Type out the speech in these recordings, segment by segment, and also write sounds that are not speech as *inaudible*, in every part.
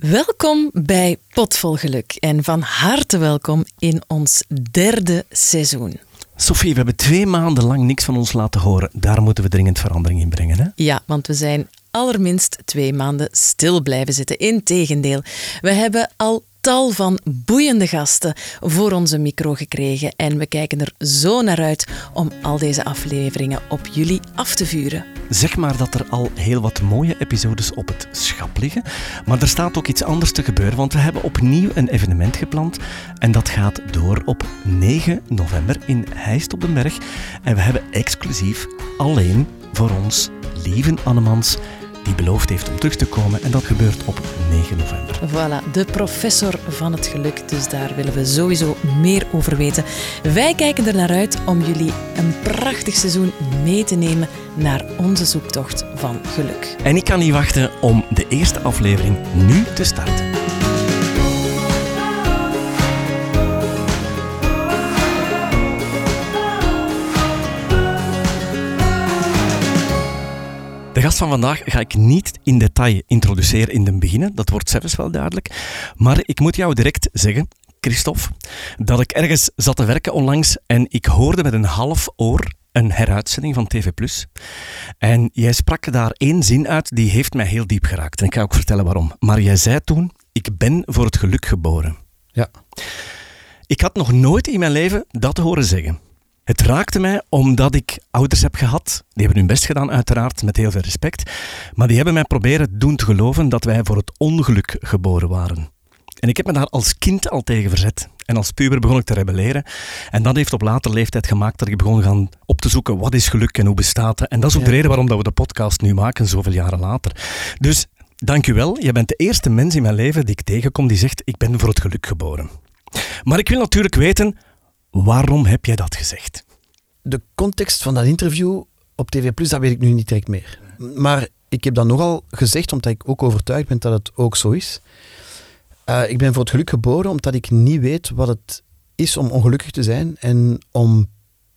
Welkom bij Potvol Geluk en van harte welkom in ons derde seizoen. Sophie, we hebben twee maanden lang niks van ons laten horen. Daar moeten we dringend verandering in brengen. Hè? Ja, want we zijn allerminst twee maanden stil blijven zitten. Integendeel, we hebben al tal van boeiende gasten voor onze micro gekregen en we kijken er zo naar uit om al deze afleveringen op jullie af te vuren. Zeg maar dat er al heel wat mooie episodes op het schap liggen, maar er staat ook iets anders te gebeuren, want we hebben opnieuw een evenement gepland en dat gaat door op 9 november in Heist op den Berg en we hebben exclusief alleen voor ons lieve Annemans die beloofd heeft om terug te komen. En dat gebeurt op 9 november. Voilà, de professor van het geluk. Dus daar willen we sowieso meer over weten. Wij kijken er naar uit om jullie een prachtig seizoen mee te nemen naar onze zoektocht van geluk. En ik kan niet wachten om de eerste aflevering nu te starten. De gast van vandaag ga ik niet in detail introduceren in het beginnen, dat wordt zelfs wel duidelijk. Maar ik moet jou direct zeggen, Christophe, dat ik ergens zat te werken onlangs en ik hoorde met een half oor een heruitzending van TV+. En jij sprak daar één zin uit die heeft mij heel diep geraakt. En ik ga ook vertellen waarom. Maar jij zei toen, ik ben voor het geluk geboren. Ja. Ik had nog nooit in mijn leven dat horen zeggen. Het raakte mij omdat ik ouders heb gehad. Die hebben hun best gedaan, uiteraard, met heel veel respect. Maar die hebben mij proberen doen te geloven dat wij voor het ongeluk geboren waren. En ik heb me daar als kind al tegen verzet. En als puber begon ik te rebelleren. En dat heeft op latere leeftijd gemaakt dat ik begon gaan op te zoeken wat is geluk en hoe bestaat het. En dat is ook de reden waarom dat we de podcast nu maken, zoveel jaren later. Dus dank u wel. Je bent de eerste mens in mijn leven die ik tegenkom die zegt ik ben voor het geluk geboren. Maar ik wil natuurlijk weten, Waarom heb jij dat gezegd? De context van dat interview op TV Plus, dat weet ik nu niet direct meer. Maar ik heb dat nogal gezegd, omdat ik ook overtuigd ben dat het ook zo is. Uh, ik ben voor het geluk geboren omdat ik niet weet wat het is om ongelukkig te zijn en om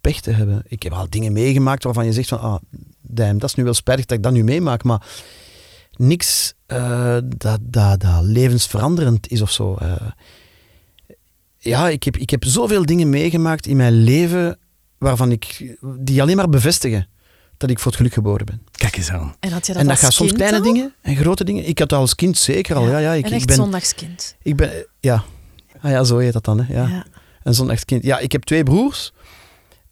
pech te hebben. Ik heb al dingen meegemaakt waarvan je zegt van, ah, damn, dat is nu wel spijtig dat ik dat nu meemaak, maar niks uh, dat, dat, dat levensveranderend is of zo. Uh, ja, ik heb, ik heb zoveel dingen meegemaakt in mijn leven waarvan ik, die alleen maar bevestigen dat ik voor het geluk geboren ben. Kijk eens aan. En, had je dat en dat gaat soms kleine al? dingen en grote dingen. Ik had dat als kind zeker al. Ja, ja, ik, een echt ik ben, zondagskind. ik ben, ja. Ah ja, zo heet dat dan. Hè. Ja. Ja. Een zondagskind. Ja, ik heb twee broers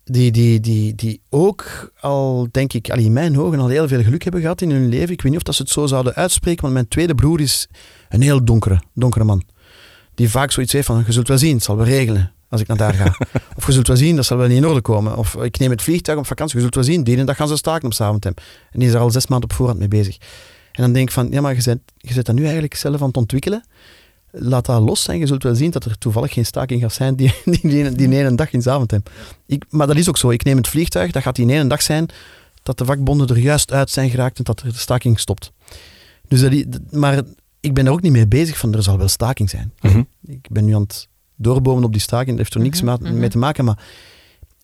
die, die, die, die ook al, denk ik, al in mijn ogen al heel veel geluk hebben gehad in hun leven. Ik weet niet of dat ze het zo zouden uitspreken, want mijn tweede broer is een heel donkere, donkere man die vaak zoiets heeft van, je zult wel zien, het zal wel regelen als ik naar daar ga. *laughs* of je zult wel zien, dat zal wel niet in orde komen. Of ik neem het vliegtuig op vakantie, je zult wel zien, die ene dag gaan ze staken op Zaventem. En die is er al zes maanden op voorhand mee bezig. En dan denk ik van, ja, maar je zit, je dat nu eigenlijk zelf aan het ontwikkelen. Laat dat los zijn, je zult wel zien dat er toevallig geen staking gaat zijn *laughs* die, die, die, die ene dag in Zaventem. Ik, maar dat is ook zo, ik neem het vliegtuig, dat gaat die ene dag zijn dat de vakbonden er juist uit zijn geraakt en dat er de staking stopt. Dus dat, maar ik ben er ook niet mee bezig van er zal wel staking zijn. Mhm. Ik ben nu aan het doorbomen op die staking, dat heeft er niks Mhm, mhm. mee te maken. Maar,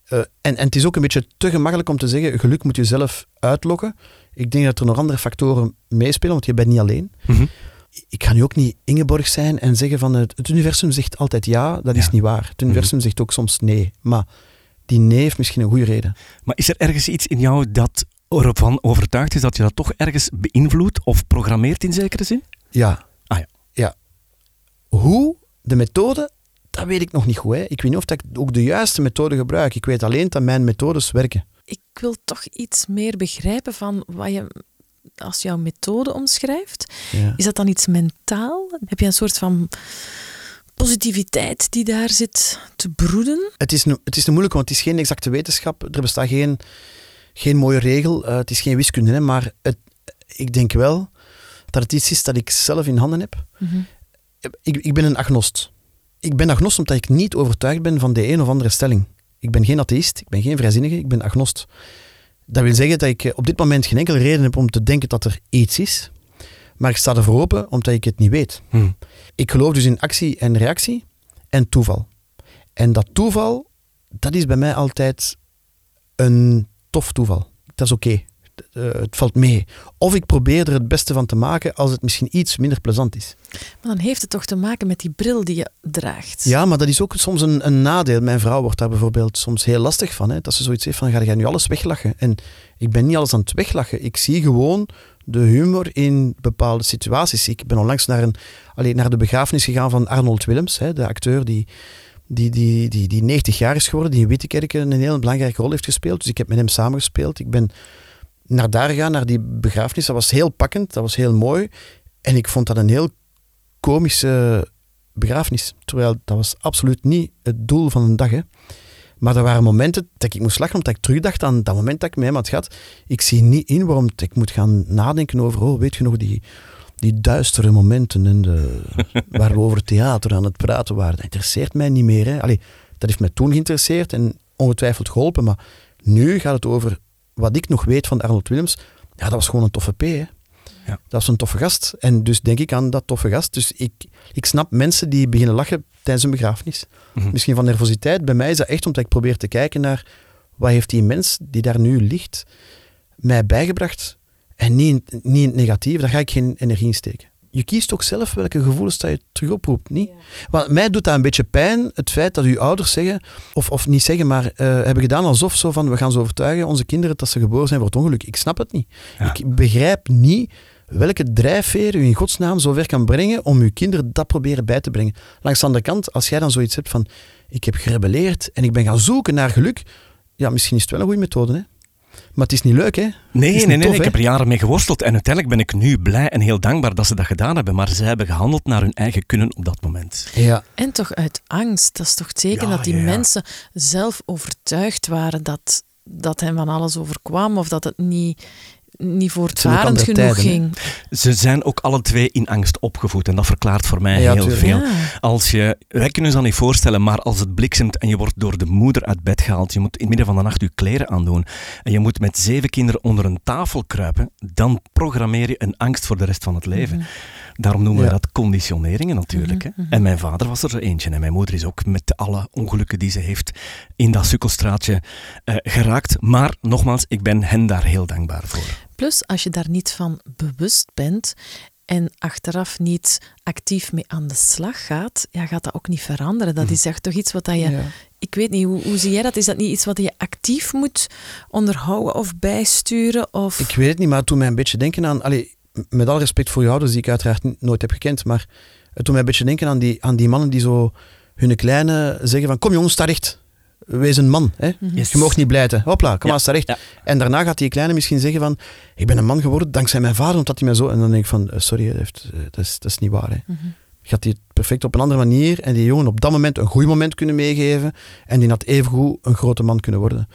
eh, en, en het is ook een beetje te gemakkelijk om te zeggen, geluk moet je zelf uitlokken. Ik denk dat er nog andere factoren meespelen, want je bent niet alleen. Ik ga nu ook niet Ingeborg zijn en zeggen van het, het universum zegt altijd ja, dat is Ja. niet waar. Het universum zegt ook soms nee. Maar die nee heeft misschien een goede reden. Maar is er ergens iets in jou dat ervan overtuigd is dat je dat toch ergens beïnvloedt of programmeert in zekere zin? Ja. Ah, ja. ja. Hoe, de methode, dat weet ik nog niet goed. Hè. Ik weet niet of dat ik ook de juiste methode gebruik. Ik weet alleen dat mijn methodes werken. Ik wil toch iets meer begrijpen van wat je als jouw methode omschrijft. Ja. Is dat dan iets mentaal? Heb je een soort van positiviteit die daar zit te broeden? Het is, het is een moeilijke, want het is geen exacte wetenschap. Er bestaat geen, geen mooie regel. Eh, het is geen wiskunde, hè, maar het, ik denk wel dat het iets is dat ik zelf in handen heb. Ik, ik ben een agnost. Ik ben agnost omdat ik niet overtuigd ben van de een of andere stelling. Ik ben geen atheïst, ik ben geen vrijzinnige, ik ben agnost. Dat wil zeggen dat ik eh, op dit moment geen enkele reden heb om te denken dat er iets is. Maar ik sta ervoor open omdat ik het niet weet. Hm. Ik geloof dus in actie en reactie en toeval. En dat toeval, dat is bij mij altijd een tof toeval. Dat is oké. Eh, het valt mee. Of ik probeer er het beste van te maken als het misschien iets minder plezant is. Maar dan heeft het toch te maken met die bril die je draagt. Ja, maar dat is ook soms een, een nadeel. Mijn vrouw wordt daar bijvoorbeeld soms heel lastig van. Hè? Dat ze zoiets heeft van, ga jij nu alles weglachen? En ik ben niet alles aan het weglachen. Ik zie gewoon de humor in bepaalde situaties. Ik ben onlangs naar, een, alleen, naar de begrafenis gegaan van Arnold Willems, hè, de acteur die, die, die, die, die 90 jaar is geworden, die in Wittekerken een heel belangrijke rol heeft gespeeld. Dus ik heb met hem samengespeeld. Ik ben naar daar gegaan, naar die begrafenis. Dat was heel pakkend, dat was heel mooi. En ik vond dat een heel komische begrafenis. Terwijl dat was absoluut niet het doel van een dag. Hè. Maar er waren momenten dat ik moest lachen, omdat ik terugdacht aan dat moment dat ik met hem had gehad. Ik zie niet in waarom ik moet gaan nadenken over, oh, weet je nog, die, die duistere momenten in de, *laughs* waar we over theater aan het praten waren. Dat interesseert mij niet meer. Hè. Allee, dat heeft mij toen geïnteresseerd en ongetwijfeld geholpen. Maar nu gaat het over wat ik nog weet van Arnold Willems. Ja, dat was gewoon een toffe P. Hè. Ja. Dat was een toffe gast. En dus denk ik aan dat toffe gast. Dus ik, ik snap mensen die beginnen lachen tijdens een begrafenis. Mhm. Misschien van nervositeit. Bij mij is dat echt omdat ik probeer te kijken naar wat heeft die mens die daar nu ligt mij bijgebracht en niet, niet in het negatieve. Daar ga ik geen energie in steken. Je kiest ook zelf welke gevoelens dat je terug oproept, niet? Want mij doet dat een beetje pijn, het feit dat uw ouders zeggen, of, of niet zeggen, maar uh, hebben gedaan alsof zo van, we gaan ze overtuigen, onze kinderen, dat ze geboren zijn voor het ongeluk. Ik snap het niet. Ik begrijp niet welke drijfveer u in godsnaam zo ver kan brengen om uw kinderen dat proberen bij te brengen. Langs de andere kant, als jij dan zoiets hebt van, ik heb gerebelleerd en ik ben gaan zoeken naar geluk, ja, misschien is het wel een goede methode, hè? Maar het is niet leuk, hè? Nee, nee, nee, nee. ik heb er jaren mee geworsteld. En uiteindelijk ben ik nu blij en heel dankbaar dat ze dat gedaan hebben. Maar ze hebben gehandeld naar hun eigen kunnen op dat moment. Ja. En toch uit angst. Dat is toch teken dat die mensen zelf overtuigd waren dat, dat hen van alles overkwam. Of dat het niet niet voortvarend genoeg ging. Ze zijn ook alle twee in angst opgevoed en dat verklaart voor mij heel veel. Als je, wij kunnen ons dat niet voorstellen, maar als het bliksemt en je wordt door de moeder uit bed gehaald, je moet in het midden van de nacht je kleren aandoen en je moet met zeven kinderen onder een tafel kruipen, dan programmeer je een angst voor de rest van het leven. Mhm. Daarom noemen we dat conditioneringen natuurlijk. hè. Mhm, mhm. En mijn vader was er zo eentje. En mijn moeder is ook met alle ongelukken die ze heeft in dat sukkelstraatje uh, geraakt. Maar nogmaals, ik ben hen daar heel dankbaar voor. Plus, als je daar niet van bewust bent en achteraf niet actief mee aan de slag gaat, ja, gaat dat ook niet veranderen. Dat mhm. is echt toch iets wat dat je... Ik weet niet, hoe, hoe zie jij dat? Is dat niet iets wat je actief moet onderhouden of bijsturen? Of... Ik weet het niet, maar het doet mij een beetje denken aan... Allee, met al respect voor je ouders, die ik uiteraard nooit heb gekend, maar het doet mij een beetje denken aan die, aan die mannen die zo hun kleine zeggen van kom jongens, sta recht. Wees een man. Hè? Mhm. Je mag niet blijten. Hopla, kom maar, sta recht. En daarna gaat die kleine misschien zeggen van ik ben een man geworden dankzij mijn vader, omdat hij mij zo... En dan denk ik van, eh, sorry, heeft, eh, dat, is, dat is niet waar. Hè. Mm Gaat hij het perfect op een andere manier en die jongen op dat moment een goed moment kunnen meegeven en die had evengoed een grote man kunnen worden.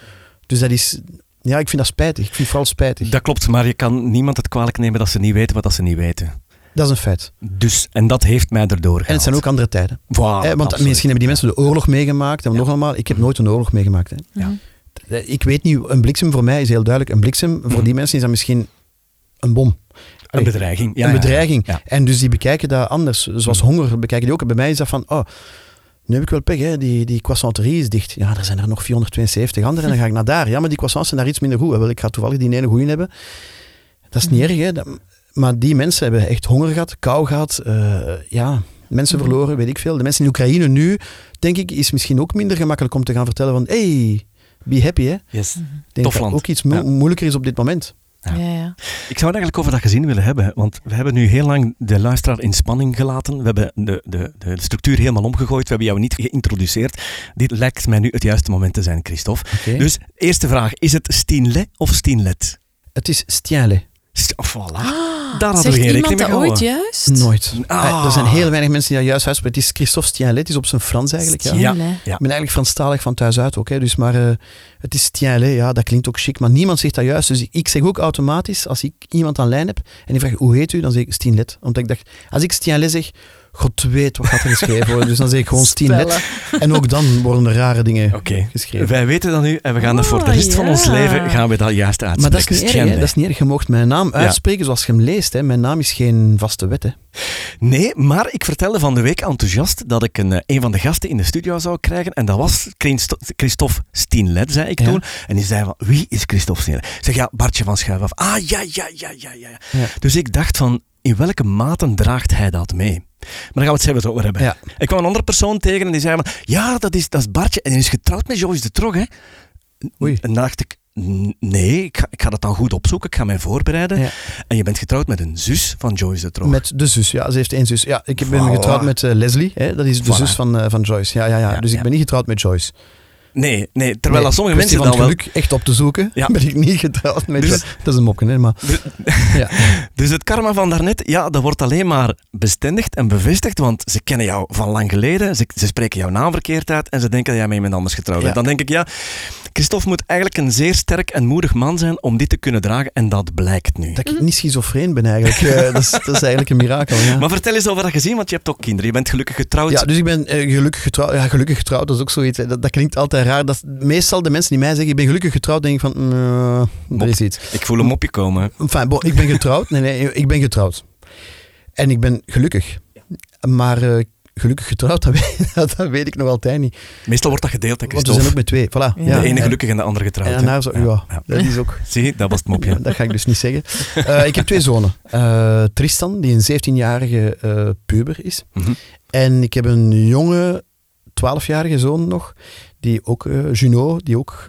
Dus dat is, ja, ik vind dat spijtig. Ik vind het vooral spijtig. Dat klopt, maar je kan niemand het kwalijk nemen dat ze niet weten wat dat ze niet weten. Dat is een feit. Dus, en dat heeft mij erdoor gehaald. En het zijn ook andere tijden. Voilà, eh, want misschien hebben die mensen de oorlog meegemaakt. En nog allemaal, ik heb nooit een oorlog meegemaakt. Hè. Ja. Eh, ik weet niet, een bliksem voor mij is heel duidelijk. Een bliksem, voor mhm. die mensen is dat misschien een bom. Een bedreiging. Ja, een bedreiging. En dus die bekijken dat anders. Zoals honger bekijken die ook. Bij mij is dat van, oh, nu heb ik wel pech, hè. Die, die croissanterie is dicht. Ja, er zijn er nog 472 anderen en dan ga ik naar daar. Ja, maar die croissants zijn daar iets minder goed. Wel, ik ga toevallig die ene goeie hebben. Dat is niet erg, hè. maar die mensen hebben echt honger gehad, kou gehad. Uh, ja, mensen verloren, weet ik veel. De mensen in Oekraïne nu, denk ik, is misschien ook minder gemakkelijk om te gaan vertellen van hey, be happy, hè. Yes. Dat ook iets moeilijker is op dit moment. Ja. Ja, Ik zou het eigenlijk over dat gezin willen hebben, want we hebben nu heel lang de luisteraar in spanning gelaten. We hebben de, de, de structuur helemaal omgegooid. We hebben jou niet geïntroduceerd. Dit lijkt mij nu het juiste moment te zijn, Christophe. Dus, eerste vraag. Is het Stienle of Stienlet? Het is Stienle. Voilà. Ah, Daar hadden we geen rekening mee ooit juist? Nooit. Ah. Er zijn heel weinig mensen die dat juist uitspreken. Het is Christophe Stienlet, het is op zijn Frans eigenlijk. Ja. Ja. Ik ben eigenlijk Franstalig van thuis uit ook. Hè. Dus, maar uh, het is Stienlet, ja, dat klinkt ook chic. Maar niemand zegt dat juist. Dus ik zeg ook automatisch, als ik iemand aan lijn heb en die vraagt hoe heet u, dan zeg ik Stienlet. Omdat ik dacht, als ik Stienlet zeg, God weet wat gaat er geschreven worden. Dus dan zeg ik gewoon Stienlet. En ook dan worden er rare dingen okay. geschreven. Wij weten dat nu en we gaan oh, voor de rest van ons leven gaan we dat juist uitspreken. Maar dat is niet erg, dat is niet erg. Je mocht mijn naam uitspreken zoals je hem leest. Hè. Mijn naam is geen vaste wet. Hè. Nee, maar ik vertelde van de week enthousiast dat ik een, eh, een van de gasten in de studio zou krijgen. En dat was Christophe Stienlet, zei ik Ja. toen. En die zei van, wie is Christophe Sneer? Ik zeg, ja, Bartje van Schuif af. Ah, ja, ja, ja, ja, ja. Ja. Dus ik dacht van, in welke mate draagt hij dat mee? Maar daar gaan we het zelfs over hebben. Ja. Ik kwam een andere persoon tegen en die zei van, ja, dat is, dat is Bartje. En hij is getrouwd met Joyce de Trog, hè. Oei. En dan dacht ik, "N- nee, ik ga, ik ga dat dan goed opzoeken. Ik ga mij voorbereiden. Ja. En je bent getrouwd met een zus van Joyce de Trog. Met de zus, ja. Ze heeft één zus. Ja, ik ben Voilà. getrouwd met eh, Leslie. Hè, dat is de Voilà. zus van, eh, van Joyce. Ja, ja, ja. Ja, dus ik ben niet getrouwd met Joyce. Nee, nee. Terwijl Nee, dat sommige mensen van dan geluk echt op te zoeken, Ja. *laughs* ben ik niet getrouwd met Dus-. Dat is een mokken, hè. Maar, *laughs* ja. *laughs* Dus het karma van daarnet, ja, dat wordt alleen maar bestendigd en bevestigd, want ze kennen jou van lang geleden, ze, ze spreken jouw naam verkeerd uit en ze denken dat jij met iemand anders getrouwd bent. Ja. Dan denk ik, ja, Christophe moet eigenlijk een zeer sterk en moedig man zijn om dit te kunnen dragen en dat blijkt nu. Dat ik niet schizofreen ben eigenlijk. eh, *laughs* dat, is, dat is eigenlijk een mirakel. Ja. Maar vertel eens over dat gezin, want je hebt ook kinderen. Je bent gelukkig getrouwd. Ja, dus ik ben eh, gelukkig getrouwd. Ja, gelukkig getrouwd, dat is ook zoiets. Dat, dat klinkt altijd raar. Dat meestal de mensen die mij zeggen, ik ben gelukkig getrouwd, denk ik van, Mop. er is iets. Ik voel hem op je komen. Enfin, bon, ik ben getrouwd. Nee, nee, ik ben getrouwd. En ik ben gelukkig. Maar eh, gelukkig getrouwd, dat weet, *laughs* dat, weet ik nog altijd niet. Meestal wordt dat gedeeld, hè, Want we zijn ook met twee. Voilà. Ja. De ene en- gelukkig en de andere getrouwd. En hè. daarna zo, ja, ja. dat is ook... *laughs* Zie, dat was het mopje. *laughs* Dat ga ik dus niet zeggen. Eh, ik heb twee zonen. Eh, Tristan, die een 17-jarige eh, puber is. Mhm. En ik heb een jonge, 12-jarige zoon nog, die ook, Juno, die ook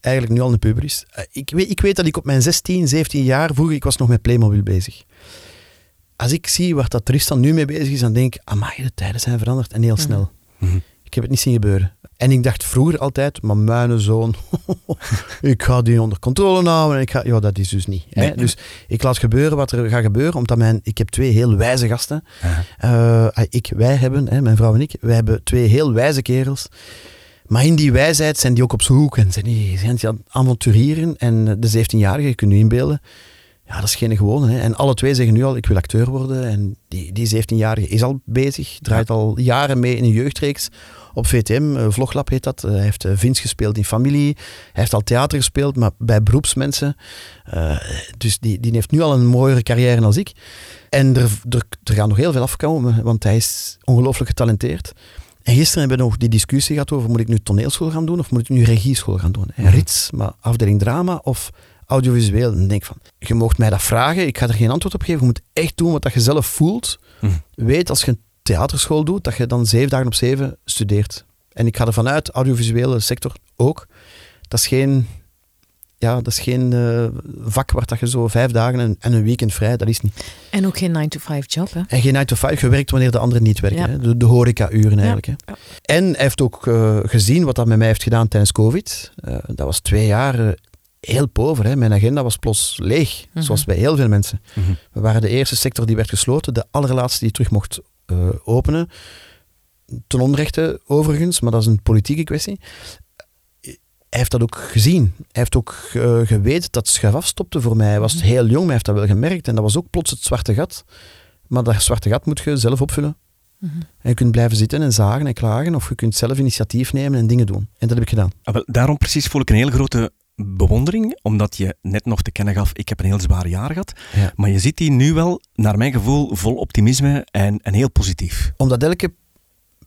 eigenlijk nu al een puber is. Ik, weet, ik weet dat ik op mijn 16, 17 jaar, vroeger, ik was nog met Playmobil bezig. Als ik zie waar dat Tristan nu mee bezig is, dan denk ik, amai, de tijden zijn veranderd en heel snel. Mhm. Ik heb het niet zien gebeuren. En ik dacht vroeger altijd, maar mijn zoon, *laughs* ik ga die onder controle houden. En ik ga, ja, dat is dus niet. Hè? Nee. Dus ik laat gebeuren wat er gaat gebeuren, omdat mijn, ik heb twee heel wijze gasten. Eh, ah, ik, wij hebben, hè, mijn vrouw en ik, wij hebben twee heel wijze kerels. Maar in die wijsheid zijn die ook op zoek en zijn die, zijn die aan het avonturieren. En de 17-jarige, je kunt je inbeelden, ja, dat is geen gewone. Hè. En alle twee zeggen nu al, ik wil acteur worden. En die, die 17-jarige is al bezig, draait al jaren mee in een jeugdreeks op VTM. eh, Vloglab heet dat. Eh, hij heeft eh, Vince gespeeld in Familie. Hij heeft al theater gespeeld, maar bij beroepsmensen. Dus die, die heeft nu al een mooiere carrière dan ik. En er, er, er gaat nog heel veel afkomen, want hij is ongelooflijk getalenteerd. En gisteren hebben we nog die discussie gehad over moet ik nu toneelschool gaan doen of moet ik nu regieschool gaan doen. En Mhm. Rits, maar afdeling drama of audiovisueel. En dan denk ik van, je mocht mij dat vragen, ik ga er geen antwoord op geven. Je moet echt doen wat dat je zelf voelt. Mhm. Weet als je een theaterschool doet, dat je dan zeven dagen op zeven studeert. En ik ga ervan uit, audiovisuele sector ook. Dat is geen, ja, dat is geen eh, vak waar dat je zo vijf dagen en, en een weekend vrij, dat is niet. En ook geen 9-to-5 job, hè? En geen 9 to 5, je werkt wanneer de anderen niet werken. Ja. Hè? De, de horeca-uren eigenlijk. Hè? Ja. En hij heeft ook eh, gezien wat dat met mij heeft gedaan tijdens COVID. Eh, dat was twee jaar heel pover. Hè? Mijn agenda was plots leeg, Mhm. zoals bij heel veel mensen. Mhm. We waren de eerste sector die werd gesloten, de allerlaatste die terug mocht eh, openen. Ten onrechte overigens, maar dat is een politieke kwestie. Hij heeft dat ook gezien. Hij heeft ook eh, geweten dat schuif afstopte voor mij. Hij was Mhm. heel jong, maar hij heeft dat wel gemerkt. En dat was ook plots het zwarte gat. Maar dat zwarte gat moet je zelf opvullen. En je kunt blijven zitten en zagen en klagen, of je kunt zelf initiatief nemen en dingen doen. En dat heb ik gedaan. Ah, wel, daarom precies voel ik een heel grote bewondering, omdat je net nog te kennen gaf, ik heb een heel zwaar jaar gehad. Ja. Maar je ziet die nu wel, naar mijn gevoel, vol optimisme en, en heel positief. Omdat elke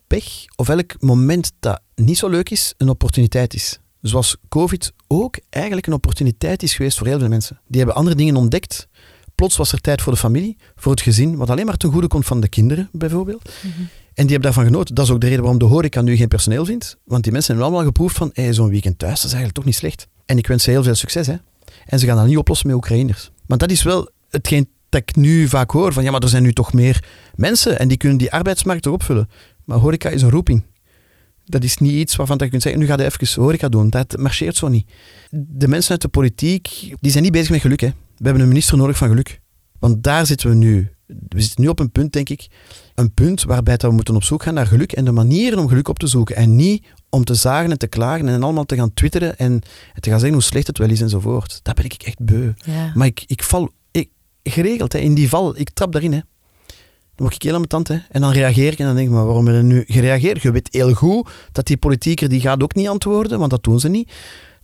pech of elk moment dat niet zo leuk is, een opportuniteit is. Zoals COVID ook eigenlijk een opportuniteit is geweest voor heel veel mensen. Die hebben andere dingen ontdekt. Plots was er tijd voor de familie, voor het gezin, wat alleen maar ten goede komt van de kinderen, bijvoorbeeld. Mhm. En die hebben daarvan genoten. Dat is ook de reden waarom de horeca nu geen personeel vindt. Want die mensen hebben allemaal geproefd van, hey, zo'n weekend thuis, dat is eigenlijk toch niet slecht. En ik wens ze heel veel succes. Hè. En ze gaan dat niet oplossen met Oekraïners. Want dat is wel hetgeen dat ik nu vaak hoor. Van, ja, maar er zijn nu toch meer mensen en die kunnen die arbeidsmarkt toch opvullen. Maar horeca is een roeping. Dat is niet iets waarvan je kunt zeggen, nu ga je even horeca doen. Dat marcheert zo niet. De mensen uit de politiek, die zijn niet bezig met geluk. Hè. We hebben een minister nodig van geluk. Want daar zitten we nu. We zitten nu op een punt, denk ik, een punt waarbij dat we moeten op zoek gaan naar geluk en de manieren om geluk op te zoeken. En niet om te zagen en te klagen en allemaal te gaan twitteren en, te gaan zeggen hoe slecht het wel is enzovoort. Dat ben ik echt beu. Ja. Maar ik, ik val ik, geregeld hè, in die val. Ik trap daarin. Hè. Dan word ik heel aan mijn tand. Hè. En dan reageer ik en dan denk ik, maar waarom ben je nu gereageerd? Je weet heel goed dat die politieker die gaat ook niet antwoorden, want dat doen ze niet.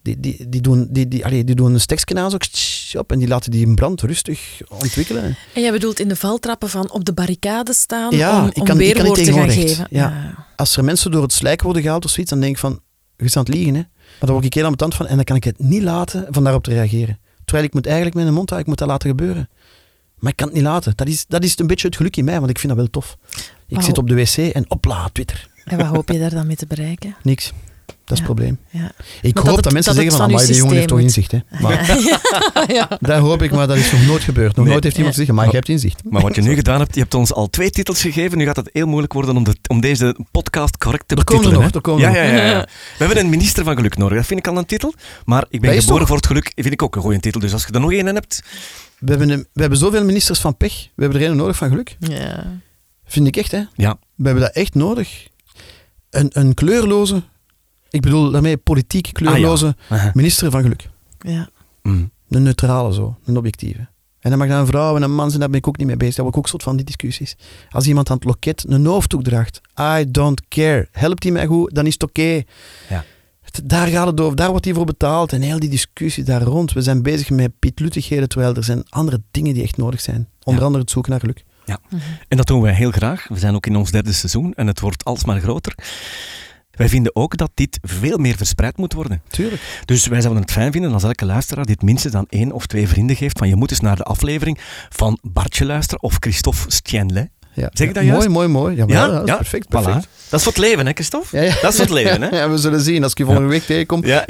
Die, die, die, doen, die, die, allee, die doen een stekje aan, zo, tsch, op, en die laten die brand rustig ontwikkelen. En jij bedoelt in de valtrappen van op de barricade staan Ja, om, om kan- weerwoord te gaan geven? Ja. Als er mensen door het slijk worden gehaald of zoiets, dan denk ik van, je staat aan het liegen. Hè. Maar daar word ik heel ambetant van en dan kan ik het niet laten van daarop te reageren. Terwijl ik moet eigenlijk met mijn mond houden, ik moet dat laten gebeuren. Maar ik kan het niet laten. Dat is, dat is een beetje het geluk in mij, want ik vind dat wel tof. Ik zit op de wc en opla, Twitter. En wat hoop je daar dan mee te bereiken? *laughs* Niks. Dat is het probleem. Ja. Ik dat hoop het- dat mensen dat het zeggen van, amai, die jongen heeft toch inzicht. Hè? Maar *laughs* ja. *laughs* dat hoop ik, maar dat is nog nooit gebeurd. Nog Nee. nooit heeft iemand Ja. gezegd, maar je hebt inzicht. Maar wat je nu gedaan hebt, je hebt ons al twee titels gegeven. Nu gaat het heel moeilijk worden om, de, om deze podcast correct te Er komen er betitelen. nog, er komen ja, er ja, ja, ja. We hebben een minister van geluk nodig. Dat vind ik al een titel. Maar ik ben geboren toch- voor het geluk. vind ik ook een goede titel. Dus als je er nog één hebt... We hebben, een- we hebben zoveel ministers van pech. We hebben er een nodig van geluk. Ja. Vind ik echt, hè. Ja, We hebben dat echt nodig. Een, een kleurloze, ik bedoel daarmee politiek kleurloze Aha. minister van geluk. Ja. Mm. Een neutrale zo, een objectieve. En dan mag dan een vrouw en een man zijn, daar ben ik ook niet mee bezig. Daar word ik ook soort van die discussies. Als iemand aan het loket een hoofddoek draagt, I don't care. Helpt hij mij goed, dan is het oké. Ja. Daar gaat het over, daar wordt hij voor betaald. En heel die discussie daar rond. We zijn bezig met pietluttigheden, terwijl er zijn andere dingen die echt nodig zijn. Onder Ja. andere het zoeken naar geluk. En dat doen wij heel graag. We zijn ook in ons derde seizoen en het wordt alsmaar groter. Wij vinden ook dat dit veel meer verspreid moet worden. Tuurlijk. Dus wij zouden het fijn vinden als elke luisteraar dit minstens aan één of twee vrienden geeft. Van je moet eens naar de aflevering van Bartje luisteren of Christophe Stienle. Ja. Zeg ik dat mooi, juist? mooi, mooi. Ja, maar ja, dat is perfect. perfect. Voilà. Dat is voor het leven, hè, Christophe? Ja, ja. Dat is voor het leven, hè? *laughs* Ja, we zullen zien als ik je volgende week tegenkom. *laughs* Ja.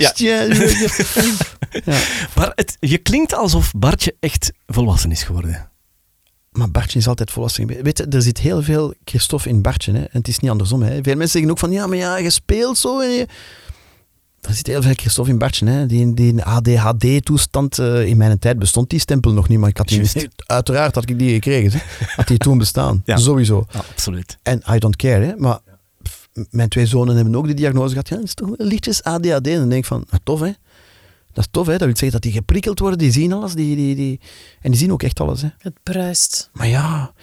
Maar het, je klinkt alsof Bartje echt volwassen is geworden. Maar Bartje is altijd volwassen. Weet je, er zit heel veel Christophe in Bartje. Hè? En het is niet andersom. Hè? Veel mensen zeggen ook van, ja, maar ja, je speelt zo. En je... Er zit heel veel Christophe in Bartje. Hè? Die, die ADHD-toestand, eh, in mijn tijd bestond die stempel nog niet. Maar ik had die, Juist. uiteraard had ik die gekregen. Hè? Had die toen bestaan. *laughs* Ja. Sowieso. Ja, absoluut. En I don't care. Hè? Maar pff, mijn twee zonen hebben ook de diagnose gehad. Ja, dat is toch wel lichtjes ADHD. En dan denk ik van, ah, tof hè. Dat is tof hè. Dat wil zeggen dat die geprikkeld worden. Die zien alles. Die, die, die... En die zien ook echt alles hè. Het bruist. Maar ja,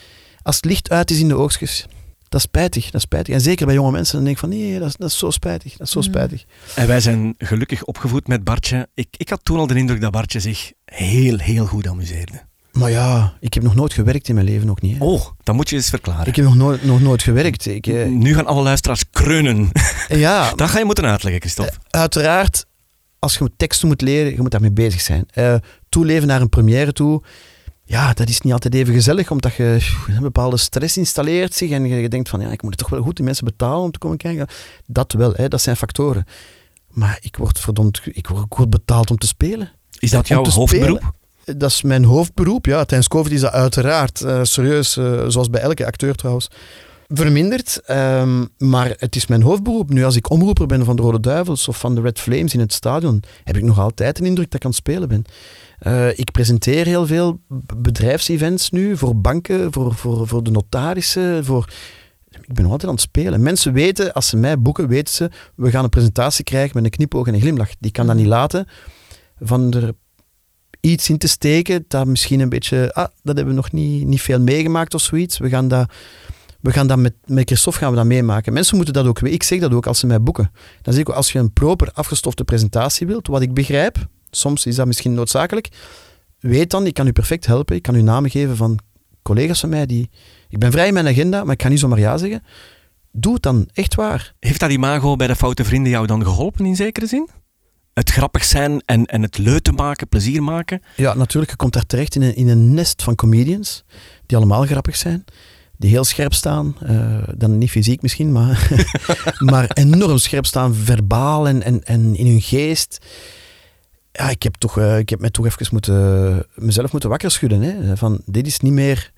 als het licht uit is in de oogstjes, dat is spijtig, dat is spijtig. En zeker bij jonge mensen, dan denk ik van nee, dat is, dat is zo spijtig, dat is zo Mm. spijtig. En wij zijn gelukkig opgevoed met Bartje. Ik, ik had toen al de indruk dat Bartje zich heel, heel goed amuseerde. Maar ja, ik heb nog nooit gewerkt in mijn leven, ook niet. Hè. Oh, dat moet je eens verklaren. Ik heb nog nooit, nog nooit gewerkt. Ik, eh, Nu gaan alle luisteraars kreunen. ja, *laughs* Dat ga je moeten uitleggen, Christophe. uiteraard, als je teksten moet leren, je moet daarmee bezig zijn. Eh, toeleven naar een première toe, ja, dat is niet altijd even gezellig, omdat je een bepaalde stress installeert zich en je, denkt van, ja, ik moet het toch wel goed die mensen betalen om te komen kijken. Dat wel, hè, dat zijn factoren. Maar ik word verdomd, ik word, ik word betaald om te spelen. Is dat jouw hoofdberoep? spelen. Dat is mijn hoofdberoep, ja. Tijdens COVID is dat uiteraard eh, serieus, eh, zoals bij elke acteur trouwens, verminderd. Ehm, maar het is mijn hoofdberoep. Nu, als ik omroeper ben van de Rode Duivels of van de Red Flames in het stadion, heb ik nog altijd een indruk dat ik aan het spelen ben. Eh, ik presenteer heel veel bedrijfsevents nu, voor banken, voor, voor, voor de notarissen, voor... Ik ben nog altijd aan het spelen. Mensen weten, als ze mij boeken, weten ze, we gaan een presentatie krijgen met een knipoog en een glimlach. Die kan dat niet laten van er iets in te steken dat misschien een beetje, ah, dat hebben we nog niet, niet veel meegemaakt of zoiets. We gaan dat, we gaan dat met, met Christophe gaan we dat meemaken. Mensen moeten dat ook weten. Ik zeg dat ook als ze mij boeken. Dan zeg ik ook, als je een proper afgestofte presentatie wilt, wat ik begrijp, soms is dat misschien noodzakelijk, weet dan, ik kan u perfect helpen. Ik kan u namen geven van collega's van mij die... Ik ben vrij in mijn agenda, maar ik kan niet zomaar ja zeggen. Doe het dan, echt waar. Heeft dat imago bij de foute vrienden jou dan geholpen in zekere zin? Het grappig zijn en, en het leuk maken, plezier maken? Ja, natuurlijk, je komt daar terecht in een, in een nest van comedians, die allemaal grappig zijn, die heel scherp staan. eh, dan niet fysiek misschien, maar, *laughs* maar enorm scherp staan, verbaal en, en, en in hun geest. Ja, ik heb, toch, eh, ik heb mij toch even moeten, mezelf moeten wakker schudden. Hè, van, dit is niet meer